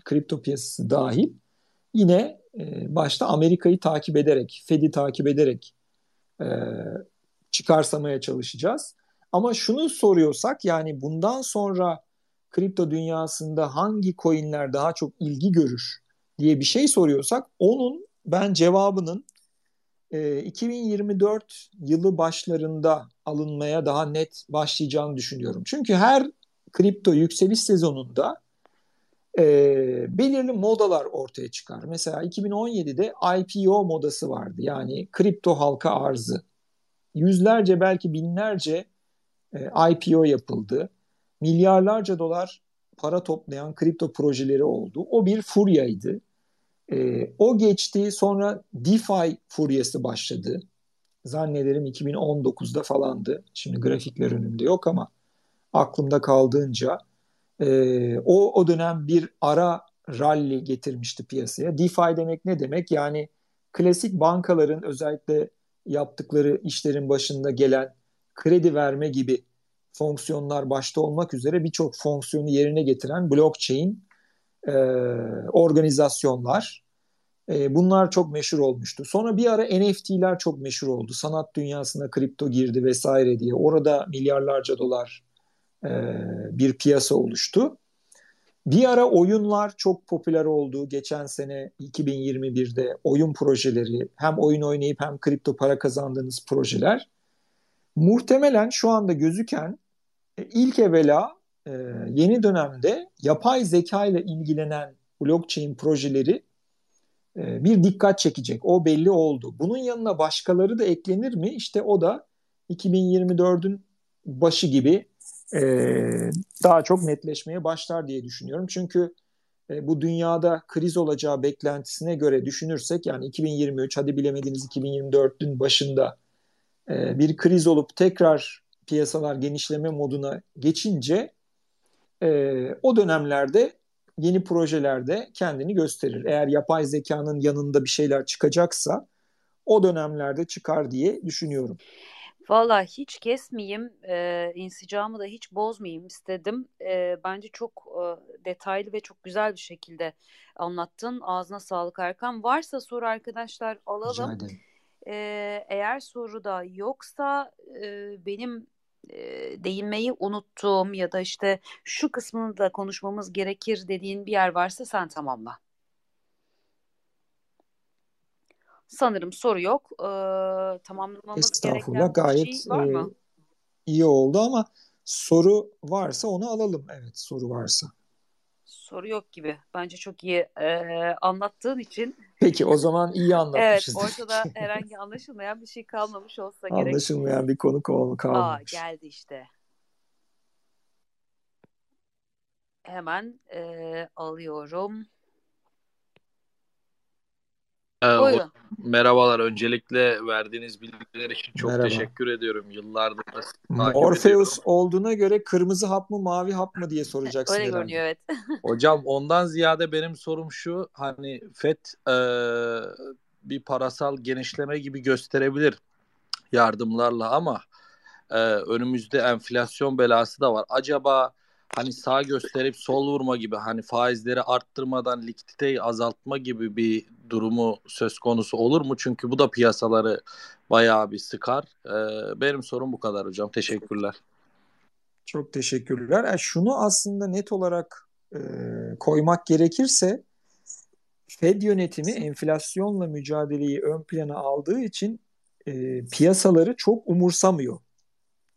kripto piyasası dahil yine e, başta Amerika'yı takip ederek, Fed'i takip ederek e, çıkarsamaya çalışacağız. Ama şunu soruyorsak yani bundan sonra kripto dünyasında hangi coinler daha çok ilgi görür diye bir şey soruyorsak onun ben cevabının e, 2024 yılı başlarında alınmaya daha net başlayacağını düşünüyorum. Çünkü her kripto yükseliş sezonunda e, belirli modalar ortaya çıkar. Mesela 2017'de IPO modası vardı. Yani kripto halka arzı. Yüzlerce belki binlerce e, IPO yapıldı. Milyarlarca dolar para toplayan kripto projeleri oldu. O bir furyaydı. E, o geçti sonra DeFi furyası başladı. Zannederim 2019'da falandı. Şimdi grafikler önümde yok ama aklımda kaldığınca e, o, o dönem bir ara rally getirmişti piyasaya. DeFi demek ne demek? Yani klasik bankaların özellikle yaptıkları işlerin başında gelen kredi verme gibi fonksiyonlar başta olmak üzere birçok fonksiyonu yerine getiren blockchain e, organizasyonlar. E, bunlar çok meşhur olmuştu. Sonra bir ara NFT'ler çok meşhur oldu. Sanat dünyasına kripto girdi vesaire diye. Orada milyarlarca dolar e, bir piyasa oluştu. Bir ara oyunlar çok popüler oldu. Geçen sene 2021'de oyun projeleri hem oyun oynayıp hem kripto para kazandığınız projeler. Muhtemelen şu anda gözüken e, ilk evvela e, yeni dönemde yapay zeka ile ilgilenen blockchain projeleri e, bir dikkat çekecek. O belli oldu. Bunun yanına başkaları da eklenir mi? İşte o da 2024'ün başı gibi e, daha çok netleşmeye başlar diye düşünüyorum. Çünkü e, bu dünyada kriz olacağı beklentisine göre düşünürsek yani 2023 hadi bilemediniz 2024'ün başında e, bir kriz olup tekrar piyasalar genişleme moduna geçince e, o dönemlerde yeni projelerde kendini gösterir. Eğer yapay zekanın yanında bir şeyler çıkacaksa o dönemlerde çıkar diye düşünüyorum. Valla hiç kesmeyeyim, e, insicamı da hiç bozmayayım istedim. E, bence çok e, detaylı ve çok güzel bir şekilde anlattın. Ağzına sağlık Erkan. Varsa soru arkadaşlar alalım. E, eğer soru da yoksa e, benim değinmeyi unuttuğum ya da işte şu kısmını da konuşmamız gerekir dediğin bir yer varsa sen tamamla. Sanırım soru yok. Ee, tamamlamamız gereken gayet şey var mı? e, iyi oldu ama soru varsa onu alalım. Evet soru varsa. Soru yok gibi. Bence çok iyi e, anlattığın için. Peki o zaman iyi Evet, anlatmışız. ortada herhangi anlaşılmayan bir şey kalmamış olsa gerek. Anlaşılmayan bir konu kol- Aa, kalmamış. geldi işte. Hemen e, alıyorum. Ee, Buyurun. merhabalar. Öncelikle verdiğiniz bilgiler için çok Merhaba. teşekkür ediyorum. Yıllardır da takip Morpheus ediyorum. olduğuna göre kırmızı hap mı mavi hap mı diye soracaksın Öyle herhalde. görünüyor evet. Hocam ondan ziyade benim sorum şu. Hani FED e, bir parasal genişleme gibi gösterebilir yardımlarla ama e, önümüzde enflasyon belası da var. Acaba hani sağ gösterip sol vurma gibi hani faizleri arttırmadan likiditeyi azaltma gibi bir durumu söz konusu olur mu? Çünkü bu da piyasaları bayağı bir sıkar. E, benim sorum bu kadar hocam. Teşekkürler. Çok teşekkürler. Yani şunu aslında net olarak e, koymak gerekirse Fed yönetimi enflasyonla mücadeleyi ön plana aldığı için e, piyasaları çok umursamıyor.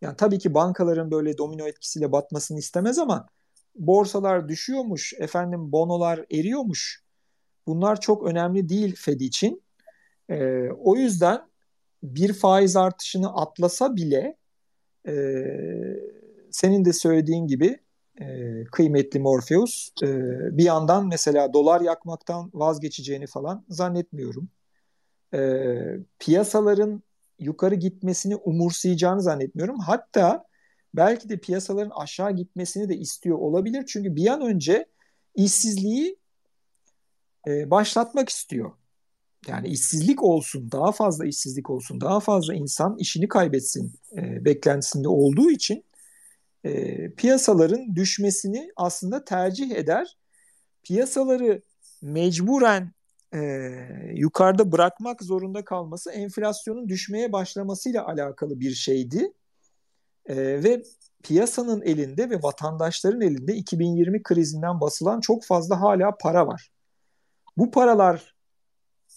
Yani tabii ki bankaların böyle domino etkisiyle batmasını istemez ama borsalar düşüyormuş, efendim bonolar eriyormuş. Bunlar çok önemli değil Fed için. E, o yüzden bir faiz artışını atlasa bile e, senin de söylediğin gibi e, kıymetli Morpheus e, bir yandan mesela dolar yakmaktan vazgeçeceğini falan zannetmiyorum. E, piyasaların yukarı gitmesini umursayacağını zannetmiyorum. Hatta belki de piyasaların aşağı gitmesini de istiyor olabilir. Çünkü bir an önce işsizliği e, başlatmak istiyor. Yani işsizlik olsun, daha fazla işsizlik olsun, daha fazla insan işini kaybetsin e, beklentisinde olduğu için e, piyasaların düşmesini aslında tercih eder. Piyasaları mecburen e, yukarıda bırakmak zorunda kalması enflasyonun düşmeye başlamasıyla alakalı bir şeydi. E, ve piyasanın elinde ve vatandaşların elinde 2020 krizinden basılan çok fazla hala para var. Bu paralar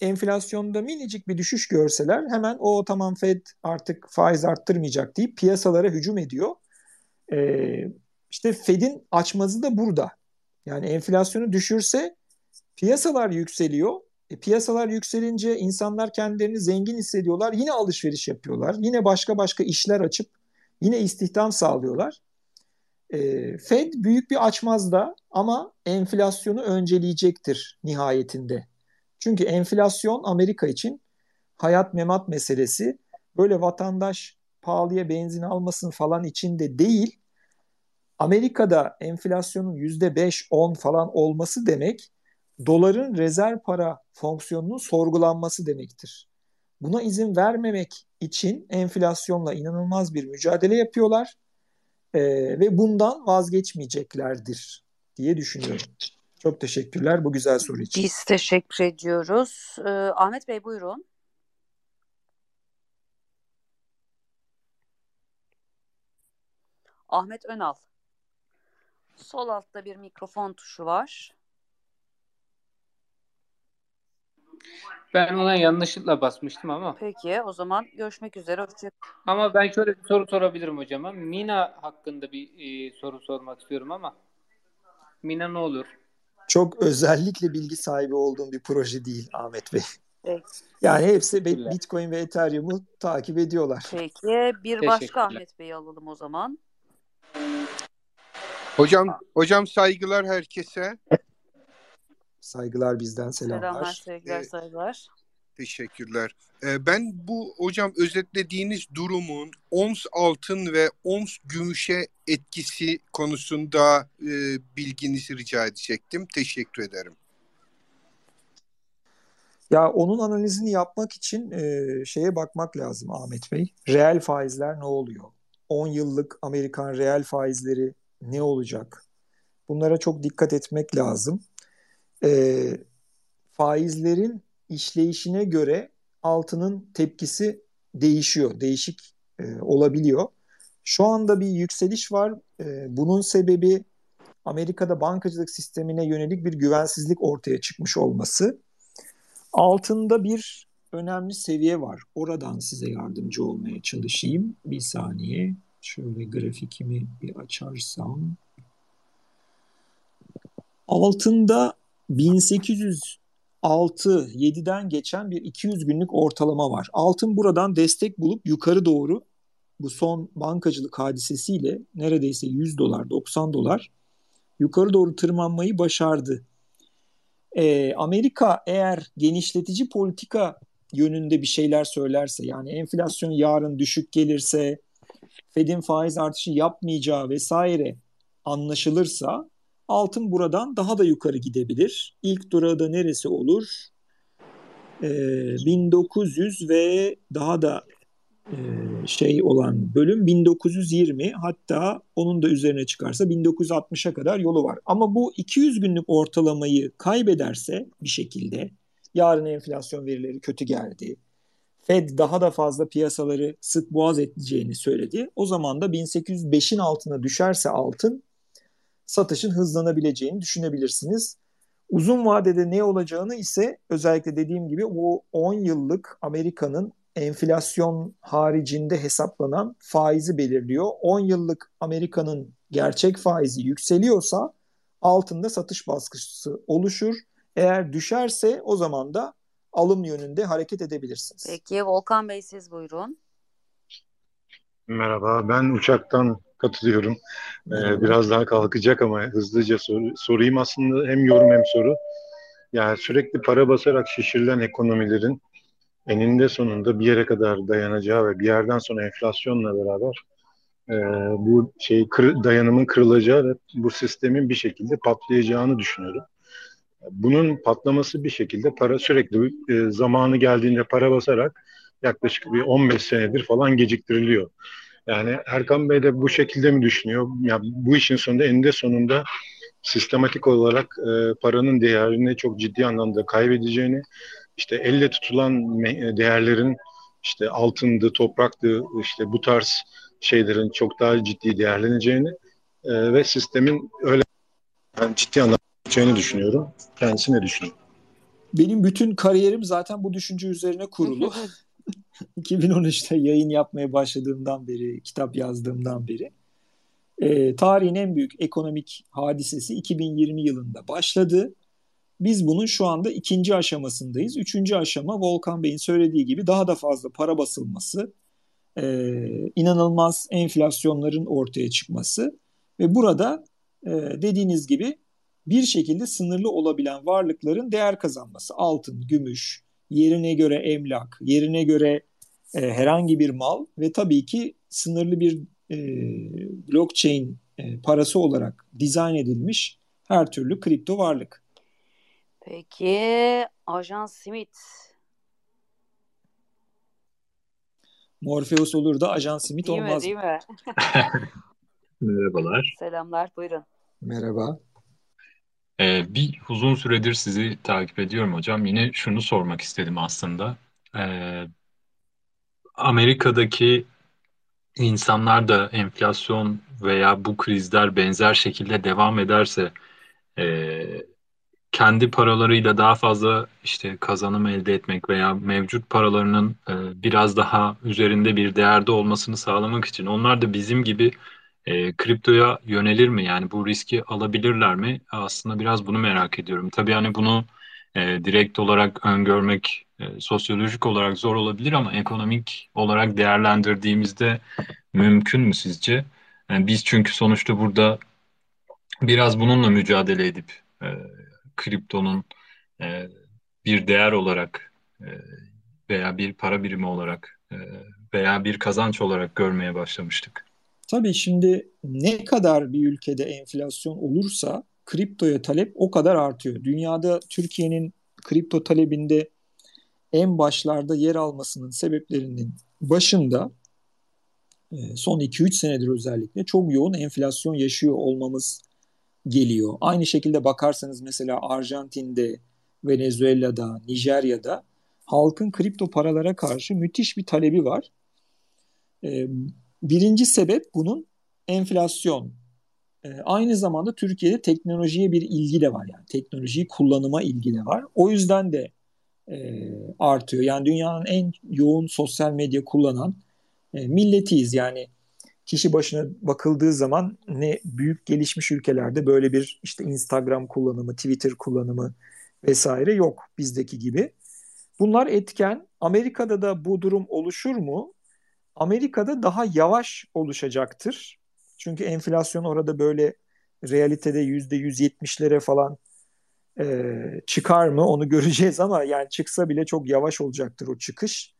enflasyonda minicik bir düşüş görseler hemen o tamam Fed artık faiz arttırmayacak deyip piyasalara hücum ediyor. Ee, işte Fed'in açmazı da burada. Yani enflasyonu düşürse piyasalar yükseliyor. E, piyasalar yükselince insanlar kendilerini zengin hissediyorlar. Yine alışveriş yapıyorlar. Yine başka başka işler açıp yine istihdam sağlıyorlar. E, Fed büyük bir açmazda ama enflasyonu önceleyecektir nihayetinde. Çünkü enflasyon Amerika için hayat memat meselesi. Böyle vatandaş pahalıya benzin almasın falan için de değil. Amerika'da enflasyonun %5-10 falan olması demek doların rezerv para fonksiyonunun sorgulanması demektir. Buna izin vermemek için enflasyonla inanılmaz bir mücadele yapıyorlar e, ve bundan vazgeçmeyeceklerdir diye düşünüyorum. Çok teşekkürler bu güzel soru için. Biz teşekkür ediyoruz. Ee, Ahmet Bey buyurun. Ahmet Önal. Sol altta bir mikrofon tuşu var. Ben ona yanlışlıkla basmıştım ama. Peki o zaman görüşmek üzere. Hoşça Ama ben şöyle bir soru sorabilirim hocama. Mina hakkında bir e, soru sormak istiyorum ama. Mina ne olur? Çok özellikle bilgi sahibi olduğum bir proje değil Ahmet Bey. Peki. Yani hepsi. Bitcoin ve Ethereum'u takip ediyorlar. Peki bir başka. Ahmet Bey'i alalım o zaman. Hocam hocam saygılar herkese. Saygılar bizden Selamlar, selamlar. sevgiler, Evet. saygılar. Teşekkürler. Ee, ben bu hocam özetlediğiniz durumun ons altın ve ons gümüşe etkisi konusunda e, bilginizi rica edecektim. Teşekkür ederim. Ya onun analizini yapmak için e, şeye bakmak lazım Ahmet Bey. Reel faizler ne oluyor? 10 yıllık Amerikan reel faizleri ne olacak? Bunlara çok dikkat etmek lazım. E, faizlerin işleyişine göre altının tepkisi değişiyor, değişik e, olabiliyor. Şu anda bir yükseliş var. E, bunun sebebi Amerika'da bankacılık sistemine yönelik bir güvensizlik ortaya çıkmış olması. Altında bir önemli seviye var. Oradan size yardımcı olmaya çalışayım. Bir saniye. Şöyle grafikimi bir açarsam. Altında 1806 7'den geçen bir 200 günlük ortalama var. Altın buradan destek bulup yukarı doğru bu son bankacılık hadisesiyle neredeyse 100 dolar, 90 dolar yukarı doğru tırmanmayı başardı. Ee, Amerika eğer genişletici politika yönünde bir şeyler söylerse yani enflasyon yarın düşük gelirse Fed'in faiz artışı yapmayacağı vesaire anlaşılırsa altın buradan daha da yukarı gidebilir. İlk durağı da neresi olur? Ee, 1900 ve daha da e, şey olan bölüm 1920 hatta onun da üzerine çıkarsa 1960'a kadar yolu var. Ama bu 200 günlük ortalamayı kaybederse bir şekilde yarın enflasyon verileri kötü geldi. Fed daha da fazla piyasaları sık boğaz edeceğini söyledi. O zaman da 1805'in altına düşerse altın satışın hızlanabileceğini düşünebilirsiniz. Uzun vadede ne olacağını ise özellikle dediğim gibi o 10 yıllık Amerika'nın enflasyon haricinde hesaplanan faizi belirliyor. 10 yıllık Amerika'nın gerçek faizi yükseliyorsa altında satış baskısı oluşur. Eğer düşerse o zaman da alım yönünde hareket edebilirsiniz. Peki Volkan Bey siz buyurun. Merhaba, ben uçaktan katılıyorum. Ee, biraz daha kalkacak ama hızlıca sor, sorayım aslında hem yorum hem soru. Yani sürekli para basarak şişirilen ekonomilerin eninde sonunda bir yere kadar dayanacağı ve bir yerden sonra enflasyonla beraber e, bu şey kır, dayanımın kırılacağı ve bu sistemin bir şekilde patlayacağını düşünüyorum. Bunun patlaması bir şekilde para sürekli e, zamanı geldiğinde para basarak yaklaşık bir 15 senedir falan geciktiriliyor. Yani Erkan Bey de bu şekilde mi düşünüyor? Ya bu işin sonunda eninde sonunda sistematik olarak e, paranın değerini çok ciddi anlamda kaybedeceğini, işte elle tutulan değerlerin işte altındı, topraktı, işte bu tarz şeylerin çok daha ciddi değerleneceğini e, ve sistemin öyle yani ciddi anlamda düşünüyorum. Kendisi ne düşünüyor? Benim bütün kariyerim zaten bu düşünce üzerine kurulu. 2013'te yayın yapmaya başladığımdan beri, kitap yazdığımdan beri. E, tarihin en büyük ekonomik hadisesi 2020 yılında başladı. Biz bunun şu anda ikinci aşamasındayız. Üçüncü aşama Volkan Bey'in söylediği gibi daha da fazla para basılması, e, inanılmaz enflasyonların ortaya çıkması ve burada e, dediğiniz gibi bir şekilde sınırlı olabilen varlıkların değer kazanması. Altın, gümüş, yerine göre emlak, yerine göre e, herhangi bir mal ve tabii ki sınırlı bir e, blockchain e, parası olarak dizayn edilmiş her türlü kripto varlık. Peki Ajan Smith. Morpheus olur da Ajan Smith değil olmaz. Mi, değil mi? Merhabalar. Selamlar buyurun. Merhaba. Ee, bir uzun süredir sizi takip ediyorum hocam. Yine şunu sormak istedim aslında. Ee, Amerika'daki insanlar da enflasyon veya bu krizler benzer şekilde devam ederse e, kendi paralarıyla daha fazla işte kazanım elde etmek veya mevcut paralarının e, biraz daha üzerinde bir değerde olmasını sağlamak için onlar da bizim gibi e, kriptoya yönelir mi? Yani bu riski alabilirler mi? Aslında biraz bunu merak ediyorum. Tabii hani bunu e, direkt olarak öngörmek e, sosyolojik olarak zor olabilir ama ekonomik olarak değerlendirdiğimizde mümkün mü sizce? Yani biz çünkü sonuçta burada biraz bununla mücadele edip e, kriptonun e, bir değer olarak e, veya bir para birimi olarak e, veya bir kazanç olarak görmeye başlamıştık. Tabii şimdi ne kadar bir ülkede enflasyon olursa kriptoya talep o kadar artıyor. Dünyada Türkiye'nin kripto talebinde en başlarda yer almasının sebeplerinin başında e, son 2-3 senedir özellikle çok yoğun enflasyon yaşıyor olmamız geliyor. Aynı şekilde bakarsanız mesela Arjantin'de, Venezuela'da, Nijerya'da halkın kripto paralara karşı müthiş bir talebi var. Birinci sebep bunun enflasyon. E, aynı zamanda Türkiye'de teknolojiye bir ilgi de var yani teknolojiyi kullanıma ilgi de var. O yüzden de e, artıyor. Yani dünyanın en yoğun sosyal medya kullanan e, milletiyiz. Yani kişi başına bakıldığı zaman ne büyük gelişmiş ülkelerde böyle bir işte Instagram kullanımı, Twitter kullanımı vesaire yok bizdeki gibi. Bunlar etken. Amerika'da da bu durum oluşur mu? Amerika'da daha yavaş oluşacaktır. Çünkü enflasyon orada böyle realitede yüzde 170'lere falan e, çıkar mı onu göreceğiz ama yani çıksa bile çok yavaş olacaktır o çıkış.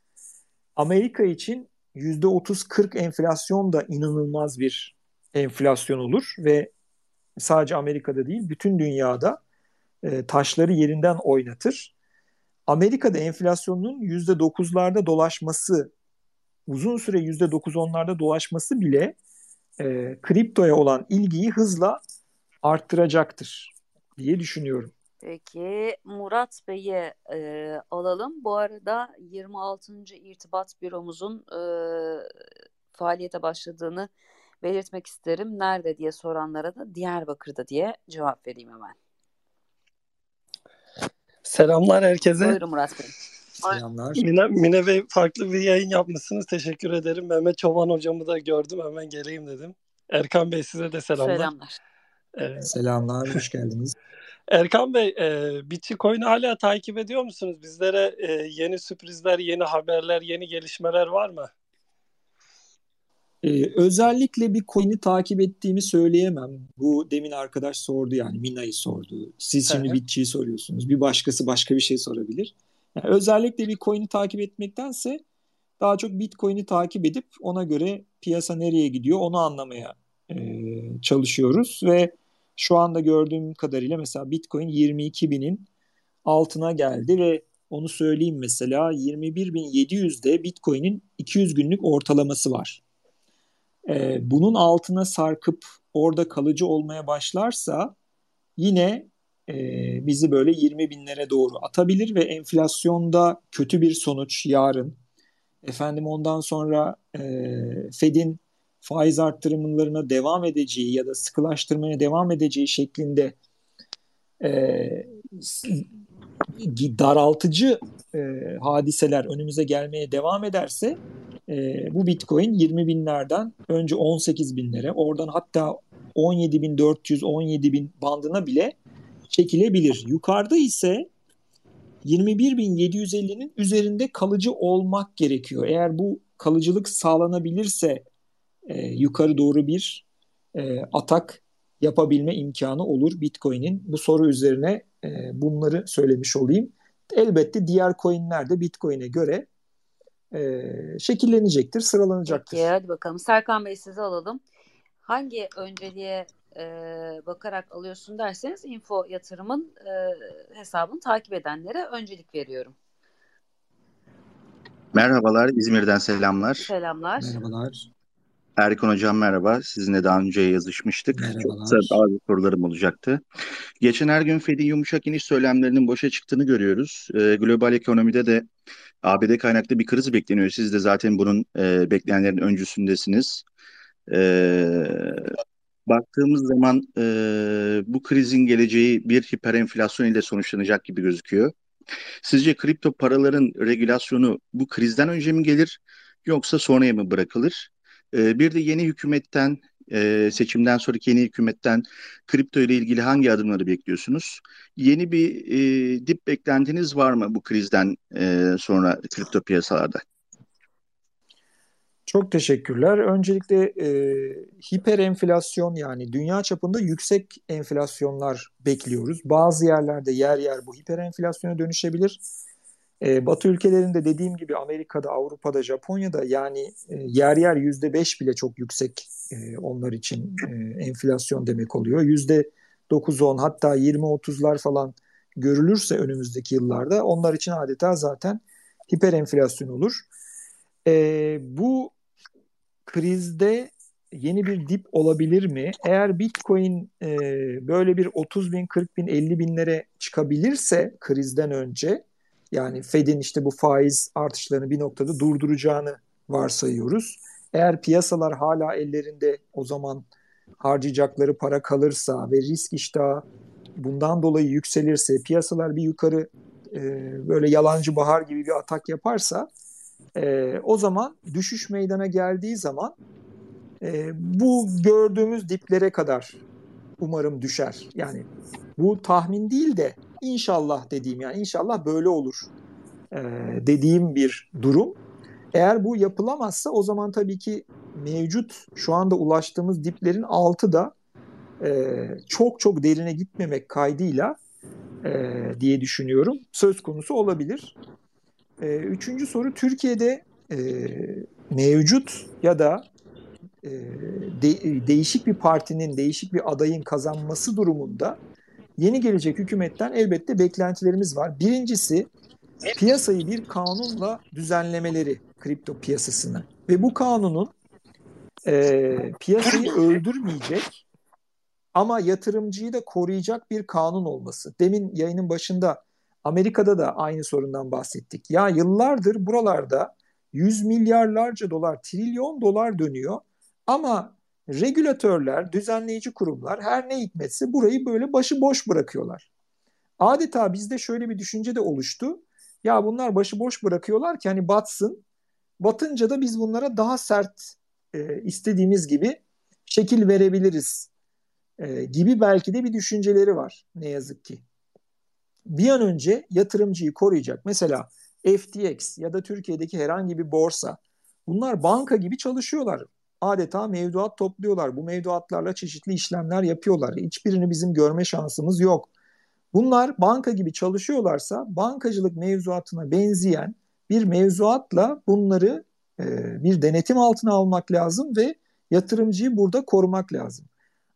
Amerika için yüzde 30-40 enflasyon da inanılmaz bir enflasyon olur ve sadece Amerika'da değil bütün dünyada e, taşları yerinden oynatır. Amerika'da enflasyonun yüzde dokuzlarda dolaşması, uzun süre yüzde dokuz onlarda dolaşması bile e, kriptoya olan ilgiyi hızla arttıracaktır diye düşünüyorum. Peki Murat Bey'i e, alalım. Bu arada 26. İrtibat Büromuzun e, faaliyete başladığını belirtmek isterim. Nerede diye soranlara da Diyarbakır'da diye cevap vereyim hemen. Selamlar herkese. Buyurun Murat Bey. Selamlar. Mine, Mine Bey farklı bir yayın yapmışsınız. Teşekkür ederim. Mehmet Çoban hocamı da gördüm. Hemen geleyim dedim. Erkan Bey size de selamlar. Selamlar. Ee, Selamlar, hoş geldiniz. Erkan Bey, e, Bitcoin'i hala takip ediyor musunuz? Bizlere e, yeni sürprizler, yeni haberler, yeni gelişmeler var mı? Ee, özellikle bir coin'i takip ettiğimi söyleyemem. Bu demin arkadaş sordu yani Mina'yı sordu. Siz şimdi Bitçi'yi soruyorsunuz. Bir başkası başka bir şey sorabilir. Yani özellikle bir coin'i takip etmektense daha çok Bitcoin'i takip edip ona göre piyasa nereye gidiyor onu anlamaya e, çalışıyoruz ve şu anda gördüğüm kadarıyla mesela Bitcoin 22 binin altına geldi ve onu söyleyeyim mesela 21.700'de Bitcoin'in 200 günlük ortalaması var. Ee, bunun altına sarkıp orada kalıcı olmaya başlarsa yine e, bizi böyle 20 binlere doğru atabilir ve enflasyonda kötü bir sonuç yarın. Efendim ondan sonra e, Fed'in faiz arttırımlarına devam edeceği ya da sıkılaştırmaya devam edeceği şeklinde e, daraltıcı e, hadiseler önümüze gelmeye devam ederse e, bu Bitcoin 20 binlerden önce 18 binlere oradan hatta 17 bin 400 17 bin bandına bile çekilebilir. Yukarıda ise 21.750'nin üzerinde kalıcı olmak gerekiyor. Eğer bu kalıcılık sağlanabilirse e, yukarı doğru bir e, atak yapabilme imkanı olur Bitcoin'in. Bu soru üzerine e, bunları söylemiş olayım. Elbette diğer coinler de Bitcoin'e göre e, şekillenecektir, sıralanacaktır. Peki hadi bakalım. Serkan Bey sizi alalım. Hangi önceliğe e, bakarak alıyorsun derseniz info yatırımın e, hesabını takip edenlere öncelik veriyorum. Merhabalar, İzmir'den selamlar. Selamlar. Merhabalar. Erkan Hocam merhaba. Sizinle daha önce yazışmıştık. Merhabalar. Çok kısa bazı sorularım olacaktı. Geçen her gün Fed'in yumuşak iniş söylemlerinin boşa çıktığını görüyoruz. E, global ekonomide de ABD kaynaklı bir kriz bekleniyor. Siz de zaten bunun e, bekleyenlerin öncüsündesiniz. E, baktığımız zaman e, bu krizin geleceği bir hiperenflasyon ile sonuçlanacak gibi gözüküyor. Sizce kripto paraların regülasyonu bu krizden önce mi gelir yoksa sonraya mı bırakılır? E, bir de yeni hükümetten e, seçimden sonraki yeni hükümetten kripto ile ilgili hangi adımları bekliyorsunuz? Yeni bir e, dip beklentiniz var mı bu krizden e, sonra kripto piyasalarda? Çok teşekkürler. Öncelikle e, hiper enflasyon yani dünya çapında yüksek enflasyonlar bekliyoruz. Bazı yerlerde yer yer bu hiper enflasyona dönüşebilir. E, Batı ülkelerinde dediğim gibi Amerika'da, Avrupa'da, Japonya'da yani e, yer yer yüzde beş bile çok yüksek e, onlar için e, enflasyon demek oluyor. Yüzde dokuz on hatta yirmi otuzlar falan görülürse önümüzdeki yıllarda onlar için adeta zaten hiper enflasyon olur. E, bu krizde yeni bir dip olabilir mi? Eğer Bitcoin e, böyle bir 30 bin, 40 bin, 50 binlere çıkabilirse krizden önce yani Fed'in işte bu faiz artışlarını bir noktada durduracağını varsayıyoruz. Eğer piyasalar hala ellerinde o zaman harcayacakları para kalırsa ve risk iştahı bundan dolayı yükselirse, piyasalar bir yukarı e, böyle yalancı bahar gibi bir atak yaparsa e, o zaman düşüş meydana geldiği zaman e, bu gördüğümüz diplere kadar umarım düşer. Yani bu tahmin değil de inşallah dediğim yani inşallah böyle olur e, dediğim bir durum. Eğer bu yapılamazsa o zaman tabii ki mevcut şu anda ulaştığımız diplerin altı da e, çok çok derine gitmemek kaydıyla e, diye düşünüyorum. Söz konusu olabilir. E, üçüncü soru Türkiye'de e, mevcut ya da e, de, değişik bir partinin, değişik bir adayın kazanması durumunda yeni gelecek hükümetten elbette beklentilerimiz var. Birincisi piyasayı bir kanunla düzenlemeleri kripto piyasasını ve bu kanunun e, piyasayı öldürmeyecek ama yatırımcıyı da koruyacak bir kanun olması. Demin yayının başında Amerika'da da aynı sorundan bahsettik. Ya yıllardır buralarda yüz milyarlarca dolar, trilyon dolar dönüyor ama regülatörler, düzenleyici kurumlar her ne hikmetse burayı böyle başı boş bırakıyorlar. Adeta bizde şöyle bir düşünce de oluştu. Ya bunlar başı boş bırakıyorlar ki hani batsın. Batınca da biz bunlara daha sert e, istediğimiz gibi şekil verebiliriz e, gibi belki de bir düşünceleri var ne yazık ki. Bir an önce yatırımcıyı koruyacak. Mesela FTX ya da Türkiye'deki herhangi bir borsa bunlar banka gibi çalışıyorlar. Adeta mevduat topluyorlar. Bu mevduatlarla çeşitli işlemler yapıyorlar. Hiçbirini bizim görme şansımız yok. Bunlar banka gibi çalışıyorlarsa bankacılık mevzuatına benzeyen bir mevzuatla bunları e, bir denetim altına almak lazım ve yatırımcıyı burada korumak lazım.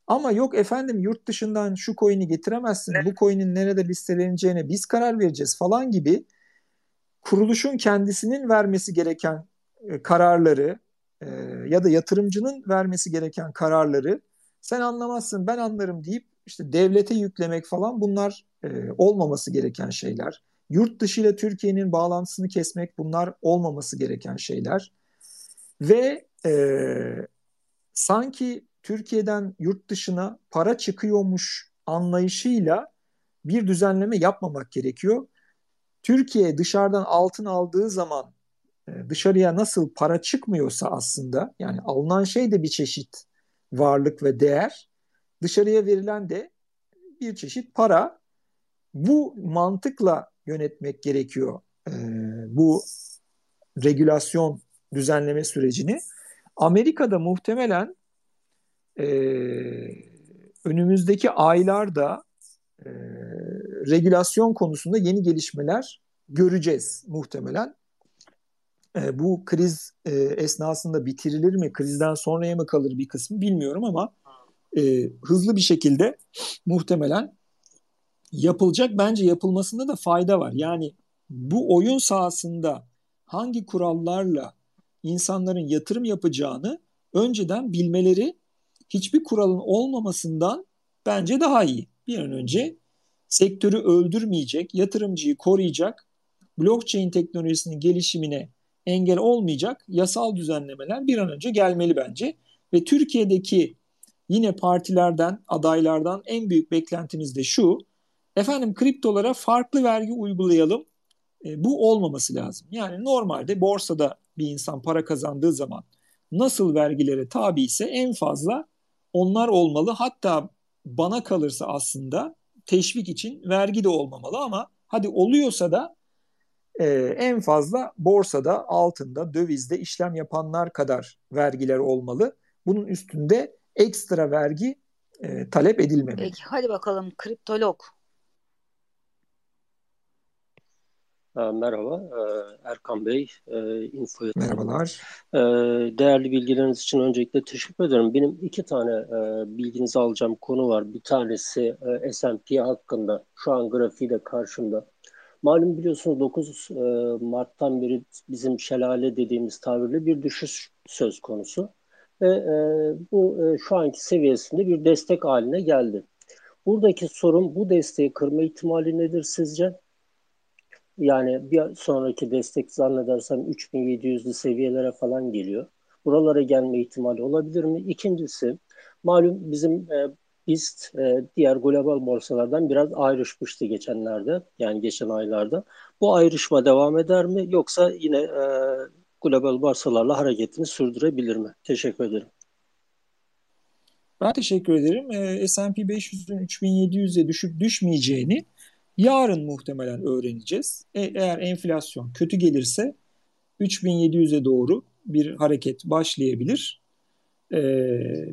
Ama yok efendim yurt dışından şu coin'i getiremezsin, bu coin'in nerede listeleneceğine biz karar vereceğiz falan gibi kuruluşun kendisinin vermesi gereken e, kararları e, ya da yatırımcının vermesi gereken kararları sen anlamazsın ben anlarım deyip işte devlete yüklemek falan bunlar e, olmaması gereken şeyler. Yurt dışı ile Türkiye'nin bağlantısını kesmek bunlar olmaması gereken şeyler. Ve e, sanki Türkiye'den yurt dışına para çıkıyormuş anlayışıyla bir düzenleme yapmamak gerekiyor. Türkiye dışarıdan altın aldığı zaman e, dışarıya nasıl para çıkmıyorsa aslında yani alınan şey de bir çeşit varlık ve değer dışarıya verilen de bir çeşit para bu mantıkla yönetmek gerekiyor e, bu regülasyon düzenleme sürecini. Amerika'da muhtemelen e, önümüzdeki aylarda e, regülasyon konusunda yeni gelişmeler göreceğiz muhtemelen. E, bu kriz e, esnasında bitirilir mi, krizden sonraya mı kalır bir kısmı bilmiyorum ama e, hızlı bir şekilde muhtemelen yapılacak. Bence yapılmasında da fayda var. Yani bu oyun sahasında hangi kurallarla insanların yatırım yapacağını önceden bilmeleri hiçbir kuralın olmamasından bence daha iyi. Bir an önce sektörü öldürmeyecek, yatırımcıyı koruyacak, blockchain teknolojisinin gelişimine engel olmayacak yasal düzenlemeler bir an önce gelmeli bence. Ve Türkiye'deki yine partilerden, adaylardan en büyük beklentimiz de şu. Efendim kriptolara farklı vergi uygulayalım. E, bu olmaması lazım. Yani normalde borsada bir insan para kazandığı zaman nasıl vergilere tabi ise en fazla onlar olmalı. Hatta bana kalırsa aslında teşvik için vergi de olmamalı ama hadi oluyorsa da e, en fazla borsada, altında, dövizde işlem yapanlar kadar vergiler olmalı. Bunun üstünde ekstra vergi e, talep edilmemeli. Peki hadi bakalım kriptolog. Ee, merhaba ee, Erkan Bey, e, Info Merhabalar. Ee, değerli bilgileriniz için öncelikle teşekkür ederim. Benim iki tane bilginizi alacağım konu var. Bir tanesi S&P hakkında. Şu an grafiği de karşımda. Malum biliyorsunuz 9 Mart'tan beri bizim şelale dediğimiz tabirle bir düşüş söz konusu. Ve bu şu anki seviyesinde bir destek haline geldi. Buradaki sorun bu desteği kırma ihtimali nedir sizce? Yani bir sonraki destek zannedersem 3700'lü seviyelere falan geliyor. Buralara gelme ihtimali olabilir mi? İkincisi malum bizim e, BIST e, diğer global borsalardan biraz ayrışmıştı geçenlerde yani geçen aylarda. Bu ayrışma devam eder mi yoksa yine e, global borsalarla hareketini sürdürebilir mi? Teşekkür ederim. Ben teşekkür ederim. E, S&P 500'ün 3700'e düşüp düşmeyeceğini yarın muhtemelen öğreneceğiz. E, eğer enflasyon kötü gelirse 3700'e doğru bir hareket başlayabilir. E,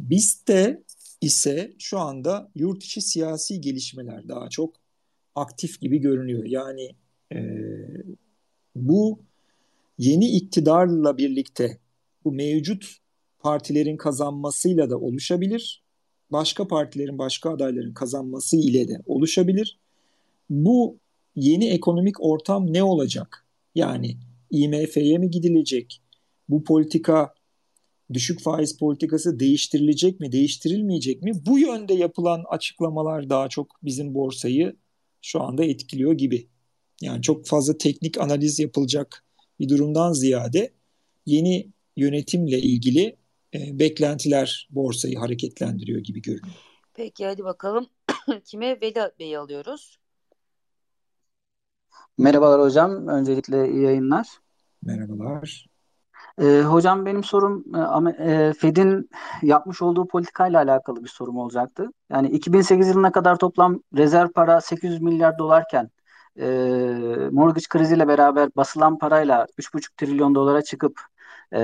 BIST'te ise şu anda yurt içi siyasi gelişmeler daha çok aktif gibi görünüyor. Yani e, bu yeni iktidarla birlikte bu mevcut partilerin kazanmasıyla da oluşabilir. Başka partilerin, başka adayların kazanması ile de oluşabilir. Bu yeni ekonomik ortam ne olacak? Yani IMF'ye mi gidilecek? Bu politika düşük faiz politikası değiştirilecek mi, değiştirilmeyecek mi? Bu yönde yapılan açıklamalar daha çok bizim borsayı şu anda etkiliyor gibi. Yani çok fazla teknik analiz yapılacak bir durumdan ziyade yeni yönetimle ilgili e, beklentiler borsayı hareketlendiriyor gibi görünüyor. Peki hadi bakalım kime Veli Bey'i alıyoruz? Merhabalar hocam. Öncelikle iyi yayınlar. Merhabalar. E, hocam benim sorum e, Fed'in yapmış olduğu politikayla alakalı bir sorum olacaktı. Yani 2008 yılına kadar toplam rezerv para 800 milyar dolarken e, mortgage kriziyle beraber basılan parayla 3,5 trilyon dolara çıkıp e,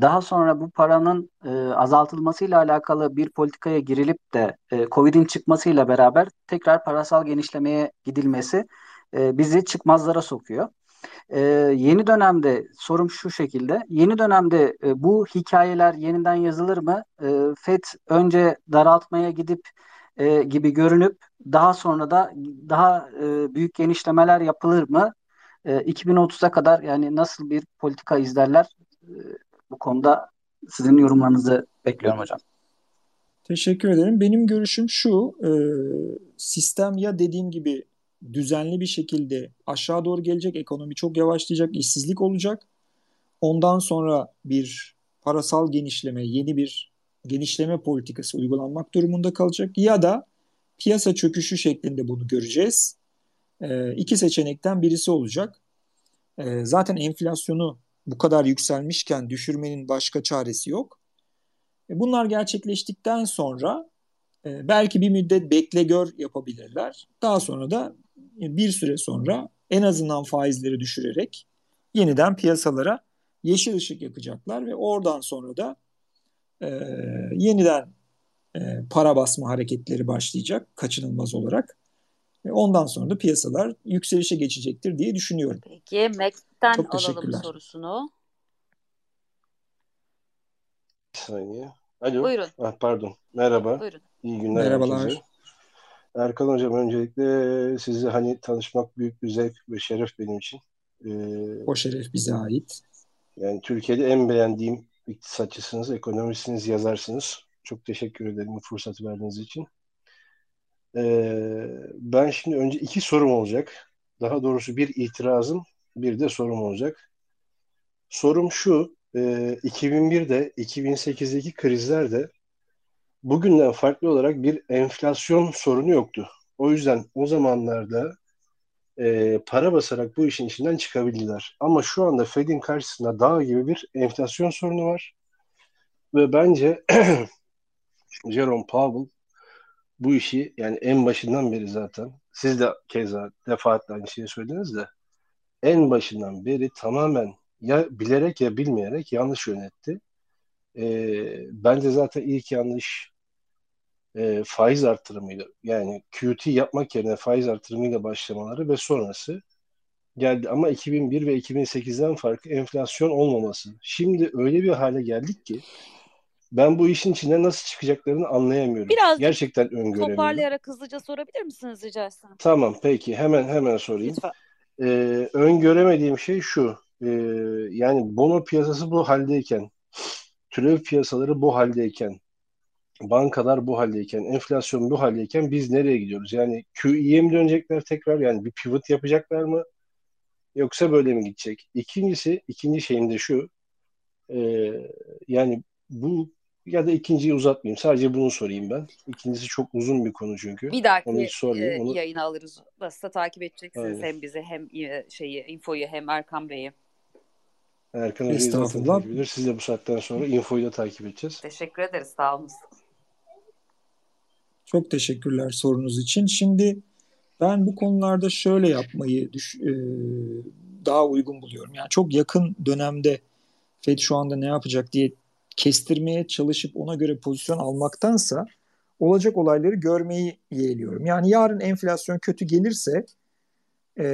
daha sonra bu paranın e, azaltılmasıyla alakalı bir politikaya girilip de e, Covid'in çıkmasıyla beraber tekrar parasal genişlemeye gidilmesi e, bizi çıkmazlara sokuyor. E, yeni dönemde sorum şu şekilde. Yeni dönemde e, bu hikayeler yeniden yazılır mı? E, FED önce daraltmaya gidip e, gibi görünüp daha sonra da daha e, büyük genişlemeler yapılır mı? E, 2030'a kadar yani nasıl bir politika izlerler? E, bu konuda sizin yorumlarınızı bekliyorum hocam. Teşekkür ederim. Benim görüşüm şu, e, sistem ya dediğim gibi düzenli bir şekilde aşağı doğru gelecek, ekonomi çok yavaşlayacak, işsizlik olacak. Ondan sonra bir parasal genişleme, yeni bir genişleme politikası uygulanmak durumunda kalacak ya da piyasa çöküşü şeklinde bunu göreceğiz. E, iki seçenekten birisi olacak. E, zaten enflasyonu bu kadar yükselmişken düşürmenin başka çaresi yok. E, bunlar gerçekleştikten sonra e, belki bir müddet bekle gör yapabilirler. Daha sonra da bir süre sonra en azından faizleri düşürerek yeniden piyasalara yeşil ışık yakacaklar ve oradan sonra da e, yeniden e, para basma hareketleri başlayacak kaçınılmaz olarak. E, ondan sonra da piyasalar yükselişe geçecektir diye düşünüyorum. Peki Mac'ten alalım sorusunu. Bir saniye. Alo. Buyurun. Ah, pardon. Merhaba. Buyurun. İyi günler Merhabalar. herkese. Erkan Hocam öncelikle sizi hani tanışmak büyük bir zevk ve şeref benim için. Ee, o şeref bize ait. Yani Türkiye'de en beğendiğim iktisatçısınız, ekonomistsiniz, yazarsınız. Çok teşekkür ederim bu fırsatı verdiğiniz için. Ee, ben şimdi önce iki sorum olacak. Daha doğrusu bir itirazım, bir de sorum olacak. Sorum şu, e, 2001'de, 2008'deki krizlerde bugünden farklı olarak bir enflasyon sorunu yoktu. O yüzden o zamanlarda e, para basarak bu işin içinden çıkabildiler. Ama şu anda Fed'in karşısında dağ gibi bir enflasyon sorunu var. Ve bence Jerome Powell bu işi yani en başından beri zaten siz de keza defaatle aynı şeyi söylediniz de en başından beri tamamen ya bilerek ya bilmeyerek yanlış yönetti. E, bence zaten ilk yanlış e, faiz artırımıyla yani QT yapmak yerine faiz artırımıyla başlamaları ve sonrası geldi. Ama 2001 ve 2008'den farkı enflasyon olmaması. Şimdi öyle bir hale geldik ki ben bu işin içinde nasıl çıkacaklarını anlayamıyorum. Biraz Gerçekten öngöremiyorum. toparlayarak hızlıca sorabilir misiniz rica etsem? Tamam peki hemen hemen sorayım. Lütfen. Ee, öngöremediğim şey şu. Ee, yani bono piyasası bu haldeyken, türev piyasaları bu haldeyken, bankalar bu haldeyken, enflasyon bu haldeyken biz nereye gidiyoruz? Yani QE'ye mi dönecekler tekrar? Yani bir pivot yapacaklar mı? Yoksa böyle mi gidecek? İkincisi, ikinci şeyim de şu. E, yani bu Ya da ikinciyi uzatmayayım. Sadece bunu sorayım ben. İkincisi çok uzun bir konu çünkü. Bir dahaki Onu sormayayım. e, Onu... yayını alırız. Nasılsa takip edeceksiniz Aynen. hem bizi hem e, şeyi infoyu hem Erkan Bey'i. Erkan Hoca'yı zaten. Siz de bu saatten sonra infoyu da takip edeceğiz. Teşekkür ederiz. Sağ olun. Çok teşekkürler sorunuz için. Şimdi ben bu konularda şöyle yapmayı düş, e, daha uygun buluyorum. Yani çok yakın dönemde Fed şu anda ne yapacak diye kestirmeye çalışıp ona göre pozisyon almaktansa olacak olayları görmeyi yeğliyorum. Yani yarın enflasyon kötü gelirse e,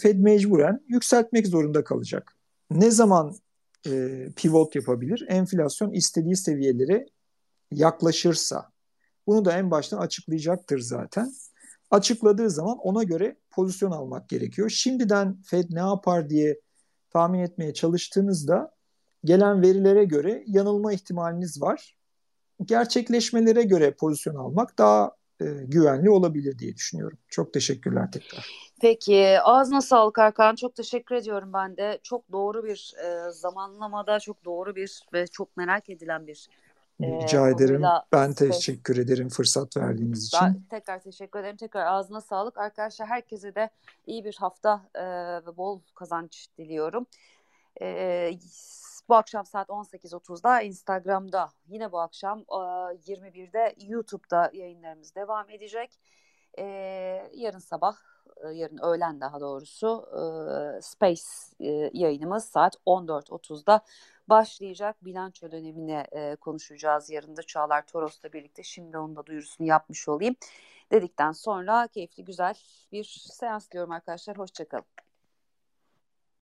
Fed mecburen yükseltmek zorunda kalacak. Ne zaman e, pivot yapabilir? Enflasyon istediği seviyelere yaklaşırsa. Bunu da en baştan açıklayacaktır zaten. Açıkladığı zaman ona göre pozisyon almak gerekiyor. Şimdiden Fed ne yapar diye tahmin etmeye çalıştığınızda gelen verilere göre yanılma ihtimaliniz var. Gerçekleşmelere göre pozisyon almak daha e, güvenli olabilir diye düşünüyorum. Çok teşekkürler tekrar. Peki ağzına sağlık Erkan. Çok teşekkür ediyorum ben de. Çok doğru bir e, zamanlamada çok doğru bir ve çok merak edilen bir e, Rica ederim. konuyla Ben teşekkür ederim fırsat verdiğiniz için. Ben tekrar teşekkür ederim. Tekrar ağzına sağlık. Arkadaşlar herkese de iyi bir hafta e, ve bol kazanç diliyorum. E, bu akşam saat 18.30'da Instagram'da yine bu akşam e, 21'de YouTube'da yayınlarımız devam edecek. E, yarın sabah, e, yarın öğlen daha doğrusu e, Space e, yayınımız saat 14.30'da başlayacak. Bilanço dönemine e, konuşacağız yarın da Çağlar Toros'la birlikte. Şimdi onun da duyurusunu yapmış olayım. Dedikten sonra keyifli güzel bir seans diliyorum arkadaşlar. Hoşçakalın.